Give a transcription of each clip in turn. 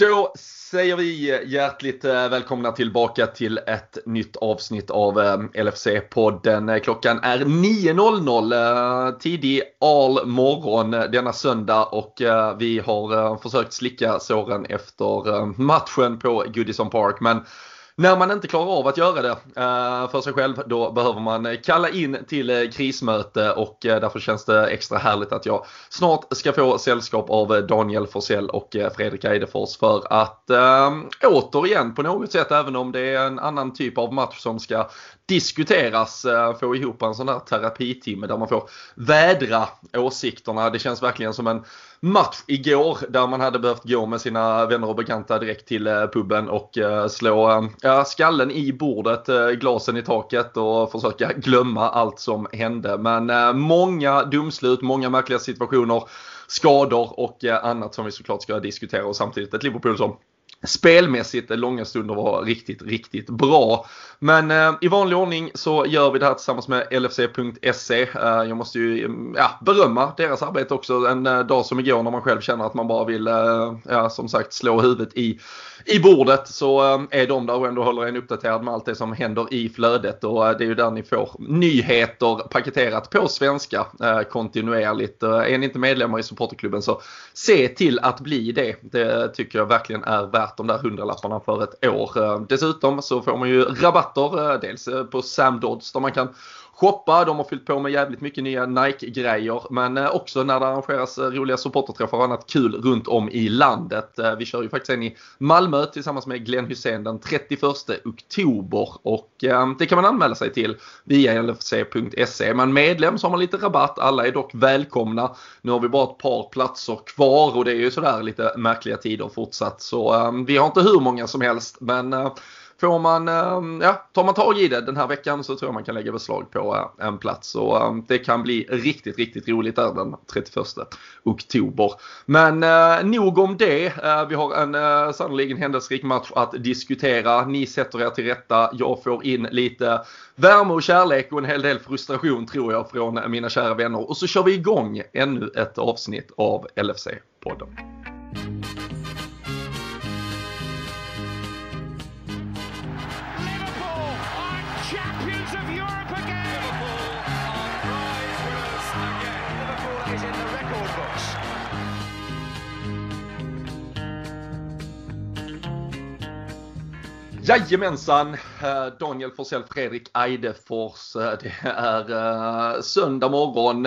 Då säger vi hjärtligt eh, välkomna tillbaka till ett nytt avsnitt av eh, LFC-podden. Eh, klockan är 9.00 tidig all morgon denna söndag och vi har försökt slicka såren efter matchen på Goodison Park. Men när man inte klarar av att göra det eh, för sig själv då behöver man kalla in till eh, krismöte och eh, därför känns det extra härligt att jag snart ska få sällskap av Daniel Forsell och Fredrik Eidefors för att återigen på något sätt även om det är en annan typ av match som ska diskuteras, eh, få ihop en sån där terapitimme där man får vädra åsikterna. Det känns verkligen som en match igår där man hade behövt gå med sina vänner och bekanta direkt till eh, puben och eh, slå ja, skallen i bordet, glasen i taket och försöka glömma allt som hände. Men många dumslut, många märkliga situationer, skador och annat som vi såklart ska diskutera och samtidigt ett Liverpool som spelmässigt långa stunder var riktigt, riktigt bra. Men eh, i vanlig ordning så gör vi det här tillsammans med LFC.se. Eh, jag måste ju mm, ja, berömma deras arbete också en eh, dag som igår när man själv känner att man bara vill, eh, ja, som sagt, slå huvudet i i bordet så eh, är de där och ändå håller en uppdaterad med allt det som händer i flödet och eh, det är ju där ni får nyheter paketerat på svenska eh, kontinuerligt. Eh, är ni inte medlemmar i supporterklubben så se till att bli det. Det tycker jag verkligen är värt de där hundralapparna för ett år. Eh, dessutom så får man ju rabatter, eh, dels eh, på Sam Dodds där man kan shoppa. De har fyllt på med jävligt mycket nya Nike-grejer. Men eh, också när det arrangeras eh, roliga supporterträffar och annat kul runt om i landet. Eh, vi kör ju faktiskt en i Malmö tillsammans med Glenn Hussein den 31 oktober. Och det kan man anmäla sig till via lfc.se. Men medlem så har man lite rabatt. Alla är dock välkomna. Nu har vi bara ett par platser kvar och det är ju sådär lite märkliga tider fortsatt. Så vi har inte hur många som helst. Men Får man, ehm, ja, tar man tag i det den här veckan så tror jag man kan lägga beslag på eh, en plats. Så ehm, det kan bli riktigt, riktigt roligt där den 31 oktober. Men eh, nog om det. Eh, vi har en sannerligen sannoliken händelserik match att diskutera. Ni sätter er till rätta. Jag får in lite värme och kärlek och en hel del frustration tror jag från mina kära vänner. Och så kör vi igång ännu ett avsnitt av LFC-podden. Jajamensan! Eh, Daniel Forsell, Fredrik Eidefors. Eh, det är eh, söndag morgon.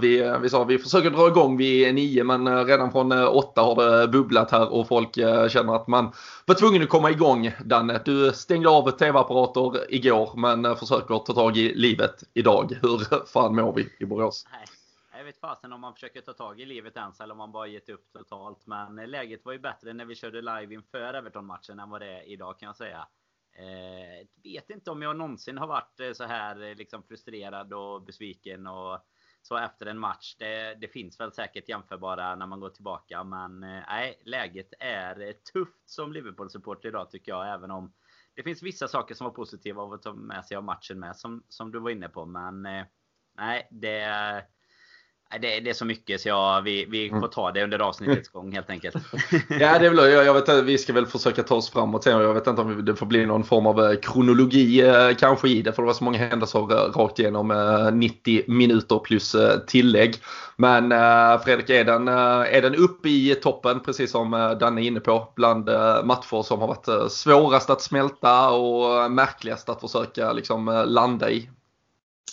Vi, vi sa vi försöker dra igång vid nio men redan från åtta har det bubblat här och folk känner att man var tvungen att komma igång. Danne, du stängde av tv-apparater igår men försöker ta tag i livet idag. Hur fan mår vi i Borås? Nej. Jag vet fasen om man försöker ta tag i livet ens eller om man bara gett upp totalt. Men eh, läget var ju bättre när vi körde live inför Everton-matchen än vad det är idag kan jag säga. Eh, vet inte om jag någonsin har varit eh, så här eh, liksom frustrerad och besviken och så efter en match. Det, det finns väl säkert jämförbara när man går tillbaka. Men eh, nej, läget är tufft som Liverpool-supporter idag tycker jag. Även om det finns vissa saker som var positiva av att ta med sig av matchen med som, som du var inne på. Men nej, det det, det, är så mycket så jag, vi, vi får ta det under avsnittets gång helt enkelt. ja, det är väl, jag, jag vet vi ska väl försöka ta oss framåt sen. Jag vet inte om det får bli någon form av eh, kronologi eh, kanske i det. För det var så många händelser rakt igenom 90 eh, minuter plus tillägg. Men Fredrik, är den, är den upp i toppen precis som Danne är inne på bland matcher som har varit svårast att smälta och märkligast att försöka liksom landa i?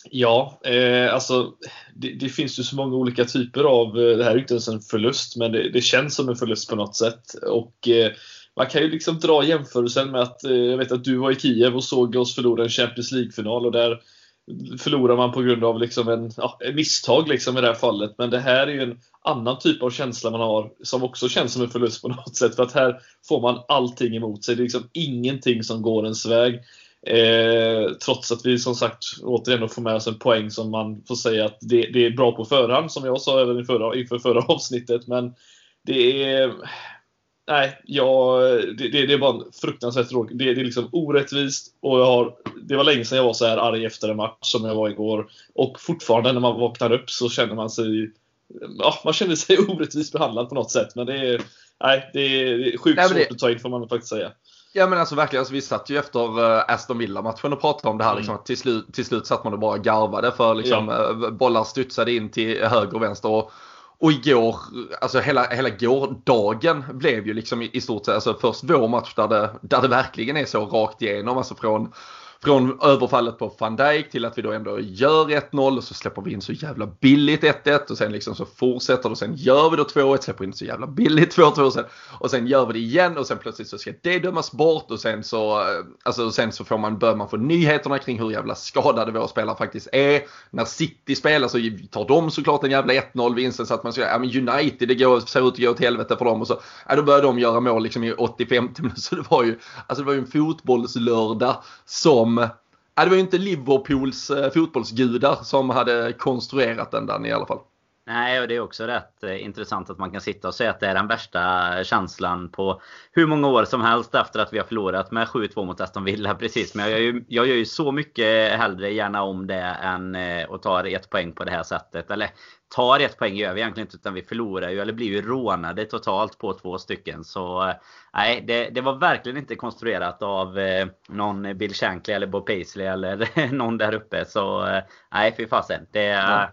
Ja, eh, alltså det, det, finns ju så många olika typer av, eh, det här är inte ens en förlust, men det, det känns som en förlust på något sätt. Och eh, man kan ju liksom dra jämförelsen med att, eh, jag vet att du var i Kiev och såg oss förlora en Champions League-final och där förlorar man på grund av liksom en, ja, en misstag liksom i det här fallet. Men det här är ju en annan typ av känsla man har som också känns som en förlust på något sätt. För att här får man allting emot sig. Det är liksom ingenting som går ens väg. Eh, trots att vi som sagt återigen får med oss en poäng som man får säga att det, det är bra på förhand, som jag sa även i förra, inför förra avsnittet. Men det är... Nej, jag, det, det, det är bara fruktansvärt tråkigt. Det, det, är liksom orättvist och jag har, det var länge sedan jag var så här arg efter en match som jag var igår. Och fortfarande när man vaknar upp så känner man sig ja, man känner sig orättvist behandlad på något sätt. Men det är, nej, det är sjukt nej, svårt det... att ta in får man faktiskt säga. Ja men alltså verkligen, alltså, vi satt ju efter uh, Aston Villa-matchen och pratade om det här. Mm. Liksom, till, slut, till slut satt man och bara garvade för liksom, ja. uh, bollar studsade in till höger och vänster. Och, och igår, alltså hela, hela gårdagen blev ju liksom i, i stort sett, alltså först vår match där det, där det verkligen är så rakt igenom. Alltså från från överfallet på van Dijk till att vi då ändå gör 1-0 och så släpper vi in så jävla billigt 1-1 och sen liksom så fortsätter det och sen gör vi då 2-1, släpper in så jävla billigt 2-2 och sen, och sen gör vi det igen och sen plötsligt så ska det dömas bort och sen så, eh, alltså sen så får man, bör man få nyheterna kring hur jävla skadade våra spelare faktiskt är. När City spelar så tar de såklart en jävla 1-0 vinsten så att man ska, ja men United det går, ser ut att gå åt helvete för dem och så, ja då börjar de göra mål liksom i 85 minuter. Så det var ju, alltså det var ju en fotbollslördag som Ja, äh, det var ju inte Liverpools äh, fotbollsgudar som hade konstruerat den där i alla fall. Nej, och det är också rätt eh, intressant att man kan sitta och säga att det är den värsta känslan på hur många år som helst efter att vi har förlorat med 7-2 mot Aston Villa. Precis, men jag gör, ju, jag gör ju så mycket hellre gärna om det än eh, att ta ett poäng på det här sättet. Eller tar ett poäng gör vi egentligen inte utan vi förlorar ju eller blir ju rånade totalt på två stycken. Så eh, nej, det, det var verkligen inte konstruerat av någon Bill Shankly eller Bob Paisley eller någon där uppe. Så nej, fy fasen. Det, ja.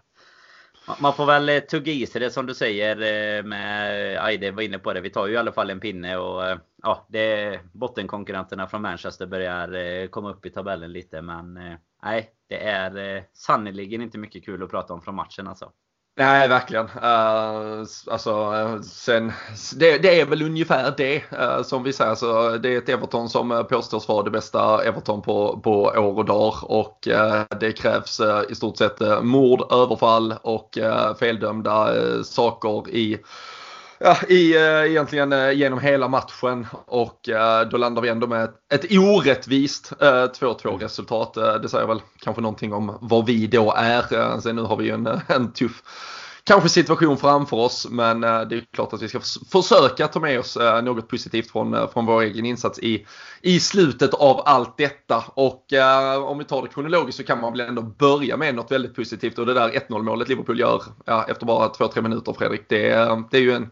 Man får väl eh, tugga i sig det som du säger eh, med eh, Aide var inne på det. Vi tar ju i alla fall en pinne och ja, det bottenkonkurrenterna från Manchester börjar komma upp i tabellen lite. Men nej, det är sannerligen inte mycket kul att prata om från matchen alltså. Nej, verkligen. Uh, alltså, sen, det, det, är väl ungefär det uh, som vi säger. Alltså, det är ett Everton som eh, påstås vara det bästa Everton på, på år och dag. Och uh, det krävs i stort sett mord, överfall och feldömda saker i ja, i, eh, egentligen eh, genom hela matchen och eh, då landar vi ändå med ett, ett orättvist 2-2 resultat. det säger väl kanske någonting om vad vi då är. sen nu har vi ju en, en tuff kanske situation framför oss men eh, det är klart att vi ska försöka ta med oss eh, något positivt från, eh, från vår egen insats i, i slutet av allt detta. Och om vi tar det kronologiskt så kan man väl ändå börja med något väldigt positivt och det där 1-0 målet Liverpool gör ja, efter bara 2-3 minuter Fredrik. Det, det är ju en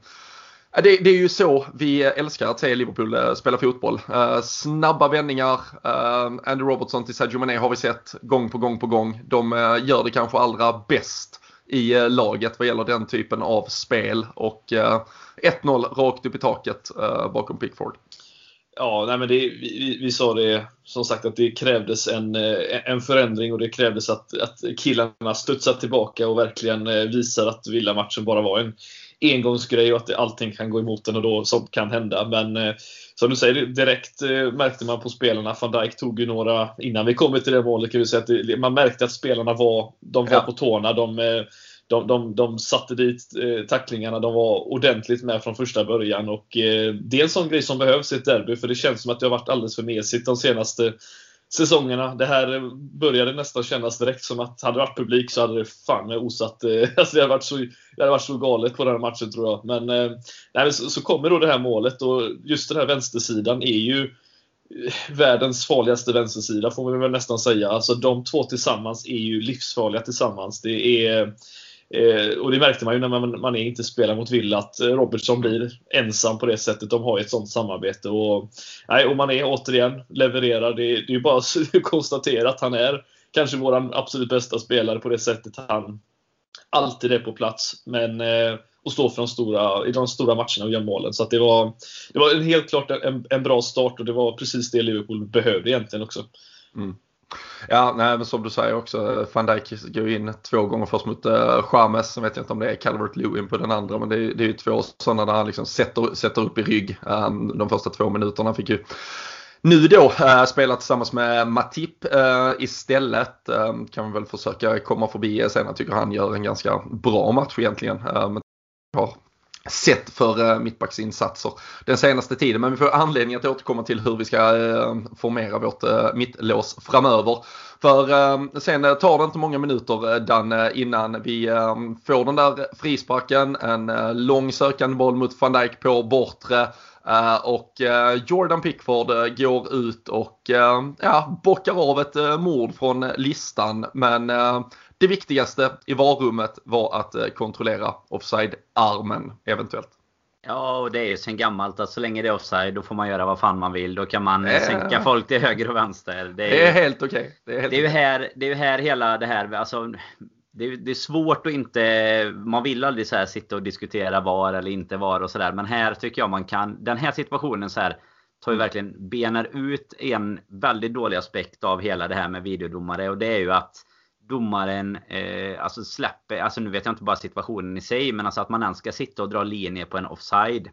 det, det, är ju så vi älskar att se Liverpool spela fotboll. Uh, snabba vändningar. Uh, Andy Robertson till Sadio Mané har vi sett gång på gång på gång. De uh, gör det kanske allra bäst i eh, laget vad gäller den typen av spel. Och eh, 1-0 rakt upp i taket eh, bakom Pickford. Ja, nej men det, vi, vi, sa det som sagt att det krävdes en, en förändring och det krävdes att, att killarna studsar tillbaka och verkligen visar att Villa-matchen bara var en engångsgrej och att allting kan gå emot en och då sånt kan hända. Men eh, som du säger, direkt eh, märkte man på spelarna. Van Dijk tog ju några, innan vi kom till det målet, kan vi säga att man märkte att spelarna var, de var ja. på tårna. De, eh, de, de, de satte dit eh, tacklingarna, de var ordentligt med från första början. Och, det är en sån grej som behövs i ett derby, för det känns som att det har varit alldeles för mesigt de senaste säsongerna. Det här började nästan kännas direkt som att hade det varit publik så hade det fan osat. Eh, alltså det, hade varit så, det hade varit så galet på den här matchen tror jag. Men, eh, nej, så, så kommer då det här målet och just den här vänstersidan är ju eh, världens farligaste vänstersida får man väl nästan säga. Alltså de två tillsammans är ju livsfarliga tillsammans. Det är Eh, och det märkte man ju när man, man inte spelar mot Villa att eh, Robertson blir ensam på det sättet. De har ett sånt samarbete. Och, nej, och man är återigen levererar. Det, det är ju bara att konstatera att han är kanske vår absolut bästa spelare på det sättet han alltid är på plats. Men, eh, och står för de stora, i de stora matcherna och gör målen. Så det, var, det var helt klart en, en bra start och det var precis det Liverpool behövde egentligen också. Mm. Ja, nej, men som du säger också, van Dijk går in två gånger först mot uh, James. Sen vet jag inte om det är Calvert Lewin på den andra, men det är, det är ju två sådana där han liksom sätter, sätter upp i rygg. Um, de första två minuterna fick ju nu då äh, spela tillsammans med Matip äh, istället. Äh, kan vi väl försöka komma förbi sen. Jag tycker han gör en ganska bra match egentligen. Äh, men har sett för eh, mittbacksinsatser den senaste tiden. Men vi får anledning att återkomma till hur vi ska eh, formera vårt eh, mittlås framöver. För sen tar det inte många minuter Dan innan vi får den där frisparken. En lång sökande boll mot van Dijk på bortre. och Jordan Pickford går ut och ja, bockar av ett mord från listan. Men det viktigaste i varummet var att eh, kontrollera offside-armen eventuellt. Ja, och det är ju sen gammalt att så länge det är offside då får man göra vad fan man vill. Då kan man äh, sänka folk till höger och vänster. Det är, det är helt okej. Okay. Det, är, det är ju här, det är här hela det här, alltså det är, det är, svårt att inte... Man vill aldrig så här sitta och diskutera var eller inte var och sådär. Men här tycker jag man kan... Den här situationen så här tar ju verkligen benar ut en väldigt dålig aspekt av hela det här med videodomare. Och det är ju att domaren eh, alltså släpper, alltså nu vet jag inte bara situationen i sig, men alltså att man ens ska sitta och dra linjer på en offside.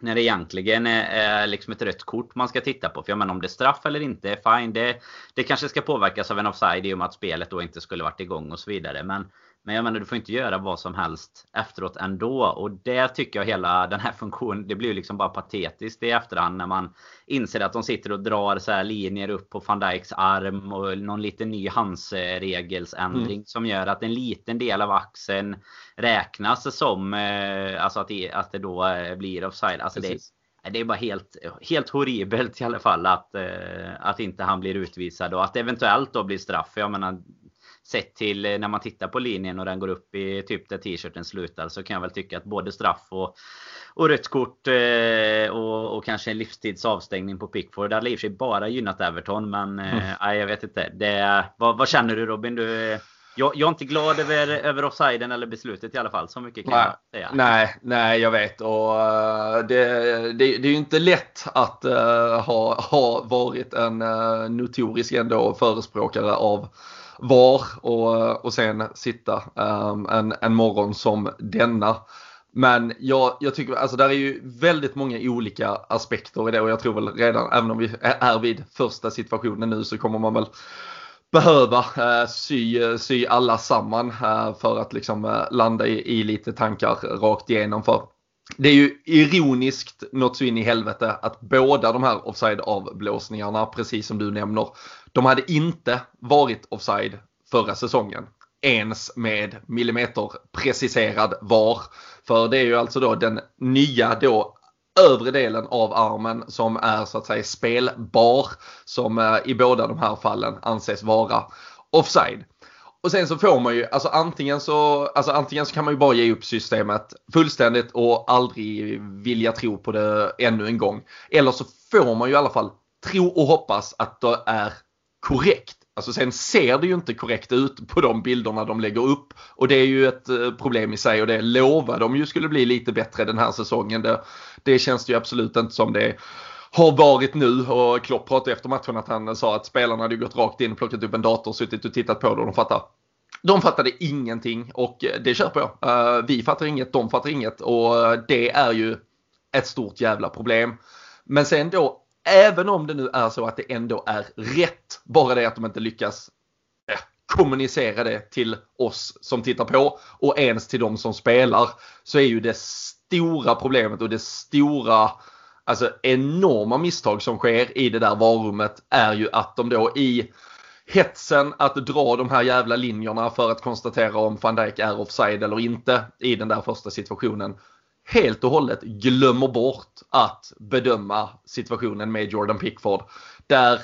När det egentligen är liksom ett rött kort man ska titta på. För jag menar om det är straff eller inte, fine. Det, det kanske ska påverkas av en offside i och med att spelet då inte skulle varit igång och så vidare. Men men jag menar, du får inte göra vad som helst efteråt ändå. Och det tycker jag hela den här funktionen, det blir liksom bara patetiskt i efterhand när man inser att de sitter och drar så här linjer upp på van Dijks arm och någon liten ny handsregelsändring mm. som gör att en liten del av axeln räknas som eh, alltså att, det, att det då eh, blir offside. Alltså det, det är bara helt, helt horribelt i alla fall att, eh, att inte han blir utvisad och att eventuellt då blir straff. Jag menar, sett till eh, när man tittar på linjen och den går upp i typ där t-shirten slutar så kan jag väl tycka att både straff och, och rött kort eh, och, och, kanske en livstids avstängning på Pickford. Det hade i och för sig bara gynnat Everton men eh, mm. jag vet inte. Det, vad, vad känner du Robin? Du, jag, jag, är inte glad över, över offsiden eller beslutet i alla fall. Så mycket kan nej, jag säga. Nej, nej, jag vet. Och, uh, det, det, det, är ju inte lätt att uh, ha, ha varit en uh, notorisk ändå förespråkare av VAR och, och sen sitta um, en, en morgon som denna. Men jag, jag tycker, alltså där är ju väldigt många olika aspekter i det och jag tror väl redan, även om vi är vid första situationen nu så kommer man väl behöva eh, sy, sy alla samman eh, för att liksom eh, landa i, i, lite tankar rakt igenom. För det är ju ironiskt något så in i helvete att båda de här offside avblåsningarna, precis som du nämner, de hade inte varit offside förra säsongen. Ens med millimeter preciserad VAR. För det är ju alltså då den nya då övre delen av armen som är så att säga spelbar. Som eh, i båda de här fallen anses vara offside. Och sen så får man ju, alltså antingen så, alltså antingen så kan man ju bara ge upp systemet fullständigt och aldrig vilja tro på det ännu en gång. Eller så får man ju i alla fall tro och hoppas att det är korrekt. Alltså sen ser det ju inte korrekt ut på de bilderna de lägger upp. Och det är ju ett eh, problem i sig och det lovar de ju skulle bli lite bättre den här säsongen. Det, det känns det ju absolut inte som det har varit nu och Klopp pratade efter matchen att han sa att spelarna hade gått rakt in, plockat upp en dator, suttit och tittat på det och de fattar. De fattade ingenting och eh, det köper jag. Eh, vi fattar inget, de fattar inget och eh, det är ju ett stort jävla problem. Men sen då Även om det nu är så att det ändå är rätt, bara det att de inte lyckas kommunicera det till oss som tittar på och ens till de som spelar så är ju det stora problemet och det stora alltså enorma misstag som sker i det där varummet är ju att de då i hetsen att dra de här jävla linjerna för att konstatera om van Dijk är offside eller inte i den där första situationen helt och hållet glömmer bort att bedöma situationen med Jordan Pickford. Där,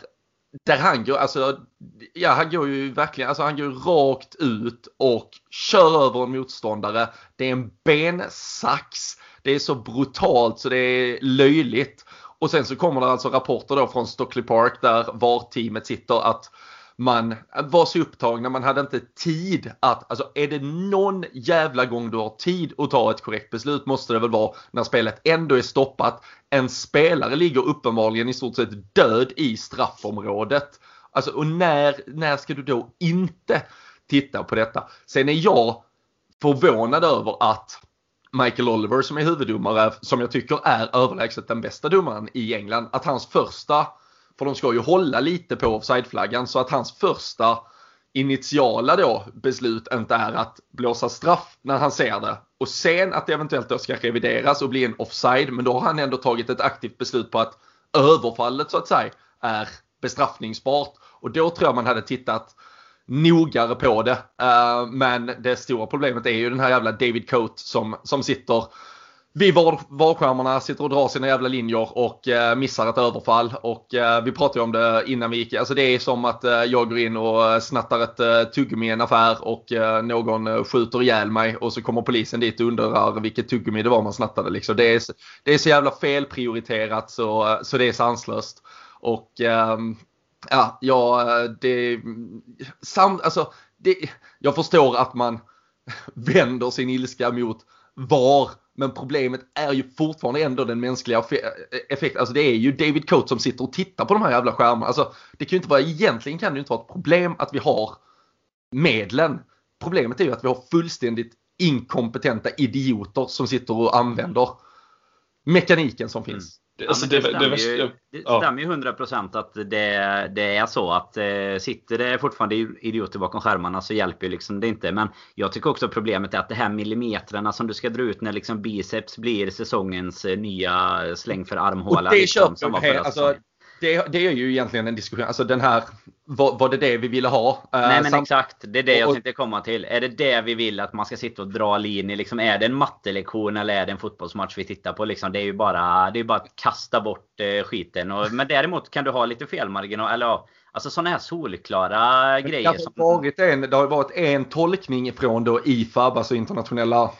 där han går, alltså, ja han går ju verkligen, alltså han går rakt ut och kör över en motståndare. Det är en bensax. Det är så brutalt så det är löjligt. Och sen så kommer det alltså rapporter då från Stockley Park där VAR-teamet sitter att man var så upptagna, man hade inte tid att, alltså är det någon jävla gång du har tid att ta ett korrekt beslut måste det väl vara när spelet ändå är stoppat. En spelare ligger uppenbarligen i stort sett död i straffområdet. Alltså och när, när ska du då inte titta på detta? Sen är jag förvånad över att Michael Oliver som är huvuddomare, som jag tycker är överlägset den bästa domaren i England, att hans första för de ska ju hålla lite på offsideflaggan så att hans första initiala då beslut inte är att blåsa straff när han ser det. Och sen att det eventuellt då ska revideras och bli en offside. Men då har han ändå tagit ett aktivt beslut på att överfallet så att säga är bestraffningsbart. Och då tror jag man hade tittat nogare på det. Eh, men det stora problemet är ju den här jävla David Coate som, som sitter vid VAR-skärmarna sitter och drar sina jävla linjer och eh, missar ett överfall. Och eh, vi pratade ju om det innan vi gick. Alltså det är som att eh, jag går in och eh, snattar ett eh, tuggummi i en affär och eh, någon eh, skjuter ihjäl mig och så kommer polisen dit och undrar vilket tuggummi det var man snattade. Liksom. Det, är, det är så jävla felprioriterat så, så det är sanslöst. Och ehm, ja, ja det, sam, alltså, det, jag förstår att man vänder sin ilska mot VAR men problemet är ju fortfarande ändå den mänskliga effekten. Alltså det är ju David Coates som sitter och tittar på de här jävla skärmarna. Alltså det kan ju inte vara, egentligen kan det ju inte vara ett problem att vi har medlen. Problemet är ju att vi har fullständigt inkompetenta idioter som sitter och använder mekaniken som finns. Ja, alltså det, det, stämmer det, ju, det stämmer ju 100% att det, det är så att eh, sitter det fortfarande idioter bakom skärmarna så hjälper ju liksom det inte. Men jag tycker också problemet är att det här millimetrarna som du ska dra ut när liksom biceps blir säsongens eh, nya släng för armhåla. Och det liksom, köper jag. Alltså, det, det är ju egentligen en diskussion. Alltså den här, var, var det det vi ville ha? Eh, Nej men Samt exakt, det är det jag tänkte komma till. Är det det vi vill att man ska sitta och dra linjer? Liksom, är det en mattelektion eller är det en fotbollsmatch vi tittar på? Liksom, det är ju bara, det är bara att kasta bort eh, skiten. Och, men däremot kan du ha lite felmarginal. Eller Alltså sådana här solklara det grejer. Som... Varit en, det har varit en tolkning från då IFAB, alltså internationella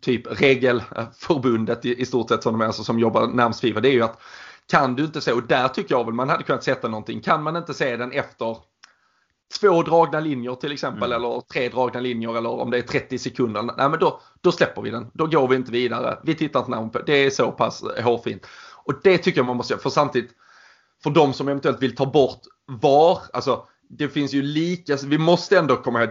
typ regelförbundet i, i stort sett som de är, alltså, som jobbar närmast Fifa. Det är ju att kan du inte se, och där tycker jag väl man hade kunnat sätta någonting. Kan man inte se den efter två dragna linjer till exempel mm. eller tre dragna linjer eller om det är 30 sekunder. Nej men då, då släpper vi den. Då går vi inte vidare. Vi tittar inte närmare på det. är så pass hårfint. Och det tycker jag man måste göra. För samtidigt, för de som eventuellt vill ta bort VAR, alltså det finns ju lika, vi måste ändå komma ihåg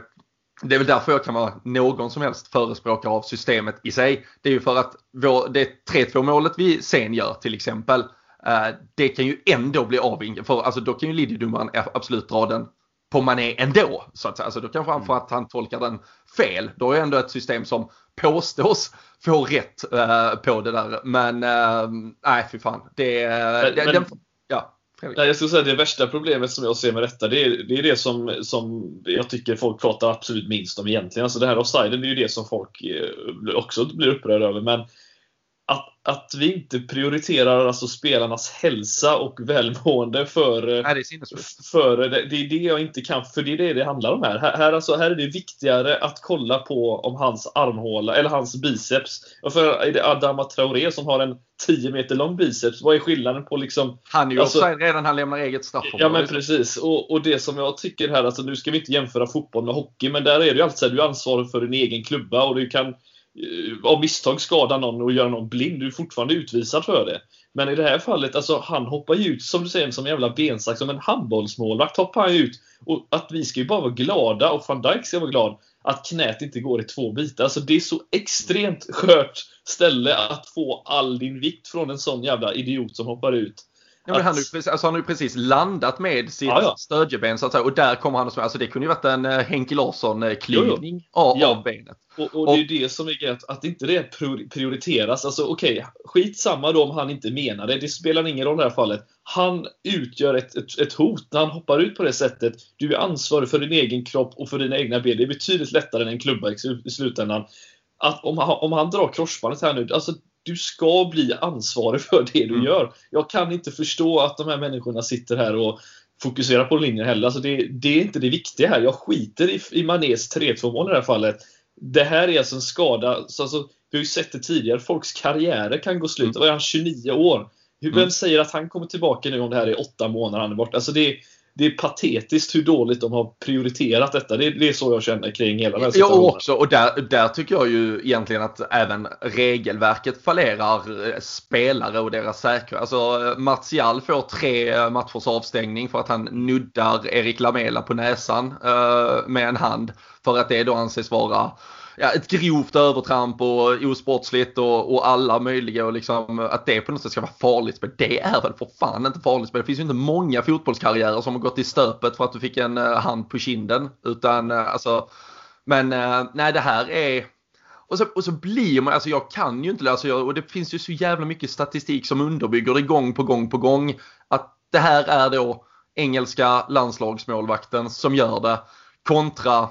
det är väl därför jag kan vara någon som helst förespråkare av systemet i sig. Det är ju för att vår, det 3-2 målet vi sen gör till exempel Eh, det kan ju ändå bli avvinkat. För alltså, då kan ju linjedomaren absolut dra den på Mané ändå. Så att. Alltså, då kanske han mm. för att han tolkar den fel. Då är ändå ett system som påstås få rätt uh, på det där. Men uh, nej, fy fan. Det, men, det, den, ja. Nej, jag skulle säga det värsta problemet som jag ser med detta, det är det, är det som, som jag tycker folk pratar absolut minst om egentligen. Alltså det här offsiden är ju det som folk också blir upprörda över. Men att, att vi inte prioriterar alltså spelarnas hälsa och välmående för, Nej, det, är för det, det är det jag inte kan, för det är det det handlar om här. Här, här, alltså, här är det viktigare att kolla på om hans armhåla, eller hans biceps. För är det Adama Traoré som har en 10 meter lång biceps, vad är skillnaden på liksom... Han är ju alltså, redan, han lämnar eget straffområde. Ja men precis. Och, och det som jag tycker här, alltså nu ska vi inte jämföra fotboll med hockey, men där är det ju alltid så här, du är ansvarig för din egen klubba och du kan Eh, Eh, av misstag skada någon och göra någon blind. Du är fortfarande utvisad för det. Men i det här fallet, alltså han hoppar ju ut som du säger som en jävla bensax. Som en handbollsmålvakt hoppar han ut. Och att vi ska ju bara vara glada, och van Dijk ska vara glad, att knät inte går i två bitar. Alltså det är så extremt skört ställe att få all din vikt från en sån jävla idiot som hoppar ut. Men han, har alltså han har ju precis landat med sitt ja, ja. stödjeben så att säga, och där kommer han och Alltså det kunde ju varit en uh, Henke Larsson-klyvning av, ja. av benet. Och, och, det är ju det som är grejen, att inte det prioriteras. Alltså okej, okay, skitsamma då om han inte menar det. Det spelar ingen roll i det här fallet. Han utgör ett, ett, ett, hot när han hoppar ut på det sättet. Du är ansvarig för din egen kropp och för dina egna ben. Det är betydligt lättare än en klubba i, i slutändan. Att om, han, om han drar korsbandet här nu, alltså du ska bli ansvarig för det du mm. gör. Jag kan inte förstå att de här människorna sitter här och fokuserar på linjen heller. Alltså det, det, är inte det viktiga här. Jag skiter i, i Manés 3-2 mål i det här fallet. Det här är alltså en skada. Så alltså, vi har ju sett det tidigare. Folks karriärer kan gå slut. Mm. Vad är han? 29 år? Vem mm. säger att han kommer tillbaka nu om det här är 8 månader han är borta? Alltså det, det är patetiskt hur dåligt de har prioriterat detta. Det, det är så jag känner kring hela den här situationen. Jag också, och där, där tycker jag ju egentligen att även regelverket fallerar eh, spelare och deras säkerhet. Alltså Martial får tre matchers avstängning för att han nuddar Erik Lamela på näsan uh, med en hand. För att det då anses vara ja, ett grovt övertramp och osportsligt och, och alla möjliga och liksom att det på något sätt ska vara farligt spel. Det är väl för fan inte farligt spel. Det finns ju inte många fotbollskarriärer som har gått i stöpet för att du fick en eh, hand på kinden. Utan eh, alltså, men eh, nej det här är och så, och så blir man, alltså jag kan ju inte alltså jag, och det finns ju så jävla mycket statistik som underbygger det gång på gång på gång. Att det här är då engelska landslagsmålvakten som gör det kontra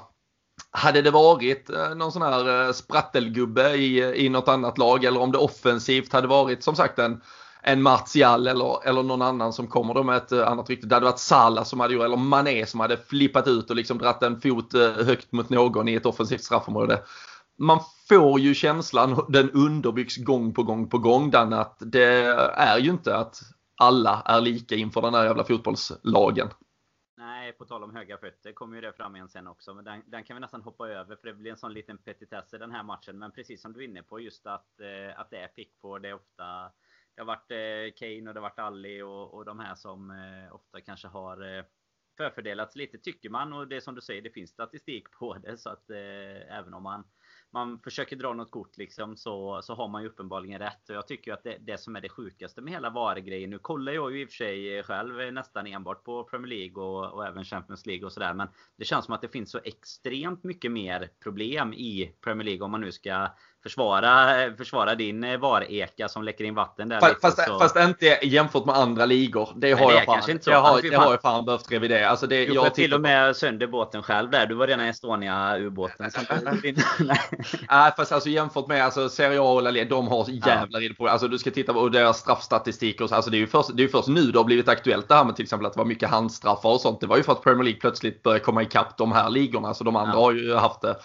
hade det varit eh, någon sån här eh, sprattelgubbe i, i något annat lag eller om det offensivt hade varit som sagt en, en Martial eller, eller någon annan som kommer då med ett eh, annat rykte. Det hade varit Salah som hade gjort, eller Mané som hade flippat ut och liksom dratt en fot högt mot någon i ett offensivt straffområde. Man får ju känslan, den underbyggs gång på gång på gång, den att det är ju inte att alla är lika inför den här jävla fotbollslagen. Nej, på tal om höga fötter kommer ju det fram igen sen också. Men den, den, kan vi nästan hoppa över för det blir en sån liten petitess i den här matchen. Men precis som du är inne på just att, eh, att det är Pickford. Det är ofta det har varit eh, Kane och det har varit Ali och, och de här som eh, ofta kanske har eh, förfördelats lite tycker man. Och det är som du säger, det finns statistik på det. Så att eh, även om man man försöker dra något kort liksom så, så har man ju uppenbarligen rätt. Och jag tycker ju att det, det som är det sjukaste med hela VAR-grejen. Nu kollar jag ju i och för sig själv nästan enbart på Premier League och, och även Champions League och sådär. Men det känns som att det finns så extremt mycket mer problem i Premier League om man nu ska försvara, försvara din eh, VAR-eka som läcker in vatten där. Fast, fast, fast, inte jämfört med andra ligor. Det har det jag fan, inte det har, det har jag fan behövt revidera. Alltså det, du jag till och med sönder båten själv där. Du var redan i Estonia-ubåten. Nej fast alltså jämfört med alltså, Serie A och La Liga, de har jävla ja. på Alltså du ska titta på deras straffstatistik och så. Alltså det är ju först, det är först nu det har blivit aktuellt det här med till exempel att det var mycket handstraffar och sånt. Det var ju för att Premier League plötsligt började komma ikapp de här ligorna. Så de andra ja. har ju haft det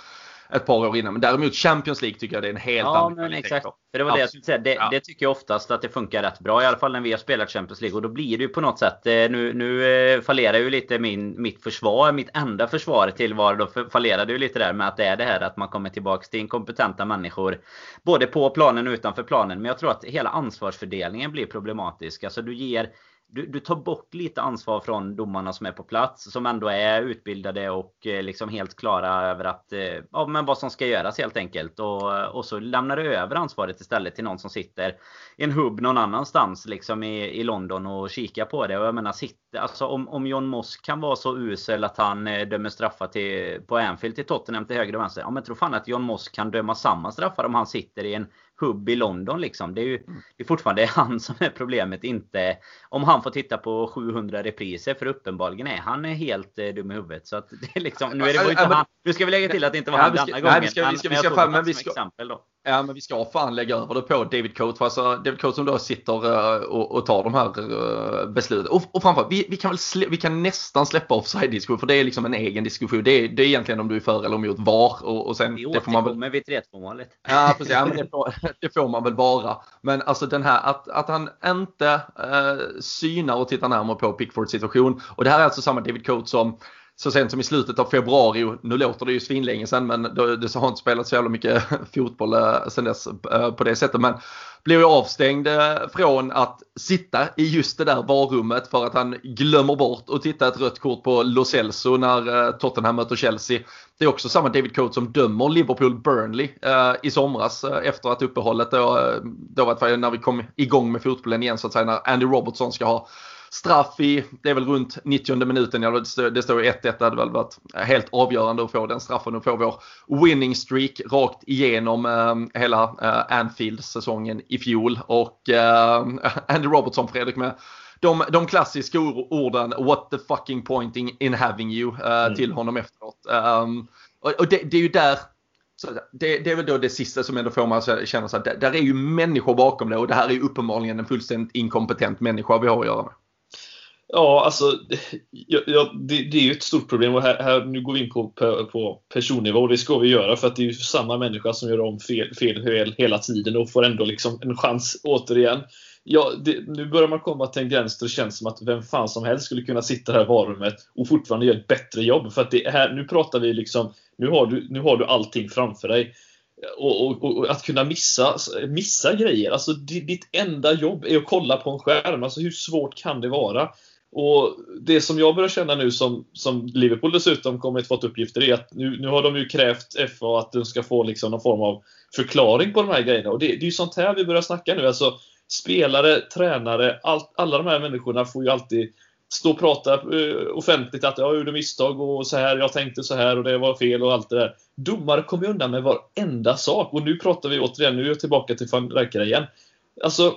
ett par år innan. Men däremot Champions League tycker jag det är en helt ja, annan men exakt. För det var det jag skulle säga. Det, ja. det, tycker jag oftast att det funkar rätt bra. I alla fall när vi har spelat Champions League. Och då blir det ju på något sätt. Eh, nu, nu eh, fallerar ju lite min, mitt försvar. Mitt enda försvar till VAR. Då fallerade ju lite där med att det är det här att man kommer tillbaks till inkompetenta människor. Både på planen och utanför planen. Men jag tror att hela ansvarsfördelningen blir problematisk. Alltså du ger du, du, tar bort lite ansvar från domarna som är på plats. Som ändå är utbildade och eh, liksom helt klara över att, eh, ja, men vad som ska göras helt enkelt. Och, och så lämnar du över ansvaret istället till någon som sitter i en hubb någon annanstans liksom i, i London och kikar på det. Och jag menar, sitter, alltså, om, om John Moss kan vara så usel att han eh, dömer straffar till, på Anfield till Tottenham till höger och vänster. Ja men tro fan att John Moss kan döma samma straffar om han sitter i en hubb i London liksom. Det är ju mm. det är fortfarande han som är problemet. Inte om han får titta på 700 repriser. För uppenbarligen är han helt eh, dum i huvudet. Så att det är liksom, nu är det var inte han. Nu ska vi lägga till att det inte var han denna gången. Men, men vi ska, exempel då. Ja men vi ska fan lägga över det på David Coates. För alltså David Coates som då sitter uh, och, och, tar de här uh, besluten. Och, och framförallt, vi, vi, kan väl slä, vi kan nästan släppa offside-diskussion. För det är liksom en egen diskussion. Det är, det är egentligen om du är för eller emot VAR. Och, och sen, det får man väl... vid 3-2 målet. Ja precis, ja, men det, får, det får man väl vara. Men alltså den här att, att han inte uh, synar och tittar närmare på Pickfords situation. Och det här är alltså samma David Coates som så sent som i slutet av februari, nu låter det ju svinlänge sedan men det, har inte spelat så jävla mycket fotboll sen sedan dess eh, på det sättet. Men blev ju avstängd eh, från att sitta i just det där varummet för att han glömmer bort att titta ett rött kort på Lo Celso när Tottenham möter Chelsea. Det är också samma David Coates som dömer Liverpool-Burnley i somras efter att uppehållet då, då var när vi kom igång med fotbollen igen så att säga när Andy Robertson ska ha straff i, det är väl runt 90 minuten, ja, det står ju 1-1, det hade väl varit helt avgörande att få den straffen och få vår winning streak rakt igenom eh, hela eh, Anfield-säsongen i fjol. Och eh, Andy Robertson, Fredrik, med de, de klassiska orden “What the fucking point in, in having you” eh, mm. till honom efteråt. Um, och, och det, det, är ju där så det, det, är väl då det sista som ändå får mig att känna så att där är ju människor bakom det och det här är ju uppenbarligen en fullständigt inkompetent människa vi har att göra med. Ja, alltså ja, ja, det, det, är ju ett stort problem och här, här, nu går vi in på, på, på personnivå och det ska vi göra för att det är ju samma människa som gör om fel, fel, fel hela tiden och får ändå liksom en chans återigen. Ja, det, nu börjar man komma till en gräns där det känns som att vem fan som helst skulle kunna sitta här i varummet och fortfarande göra ett bättre jobb. För att det här, nu pratar vi liksom, nu har du, nu har du allting framför dig. Och, och, och, att kunna missa, missa grejer. Alltså ditt enda jobb är att kolla på en skärm. Alltså hur svårt kan det vara? Och Det som jag börjar känna nu som, som Liverpool dessutom kommit fått uppgifter är att nu, nu har de ju krävt FA att de ska få liksom någon form av förklaring på de här grejerna. Och det, det är ju sånt här vi börjar snacka nu. Alltså, spelare, tränare, all, alla de här människorna får ju alltid stå och prata uh, offentligt att jag gjorde misstag och så här, jag tänkte så här och det var fel och allt det där. Domare kommer undan med varenda sak. Och nu pratar vi återigen, nu är jag tillbaka till van igen. Alltså,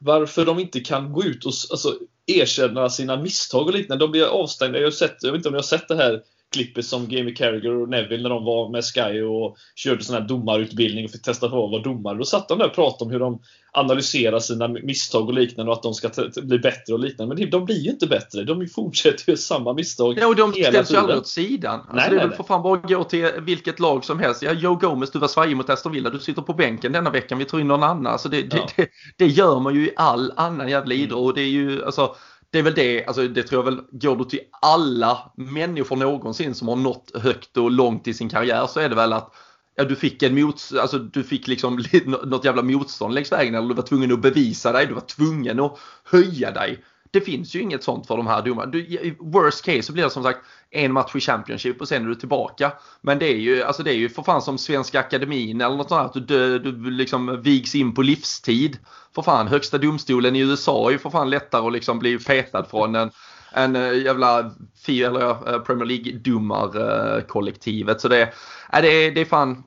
varför de inte kan gå ut och alltså, erkänna sina misstag och liknande. De blir avstängda. Jag, har sett, jag vet inte om ni har sett det här klippet som Jamie Carragher och Neville när de var med Sky och körde sån här domarutbildning och fick testa på att vara domare. Då satt de där och pratade om hur de analyserar sina misstag och liknande och att de ska bli bättre och liknande. Men de blir ju inte bättre. De fortsätter ju samma misstag Ja, och de ställs ju aldrig åt sidan. Alltså, nej, det är väl för fan bara gå till vilket lag som helst. Ja, Joe Gomez, du var svajig mot Aston Villa. Du sitter på bänken denna veckan. Vi tar in någon annan. Alltså det, ja. det, det, det, gör man ju i all annan jävla idrott. Mm. Och det är ju, alltså, det är väl det, alltså det tror jag väl, går du till alla människor någonsin som har nått högt och långt i sin karriär så är det väl att ja, du fick en mots alltså du fick liksom något jävla motstånd längs vägen eller du var tvungen att bevisa dig, du var tvungen att höja dig. Det finns ju inget sånt för de här domarna. I worst case så blir det som sagt en match i Championship och sen är du tillbaka. Men det är ju, alltså det är ju för fan som Svenska Akademin eller något sånt att du, du liksom vigs in på livstid. För fan, högsta domstolen i USA är ju för fan lättare att liksom bli petad från än en eh, jävla eller eh, Premier League-domarkollektivet. Så det, är, det, det är fan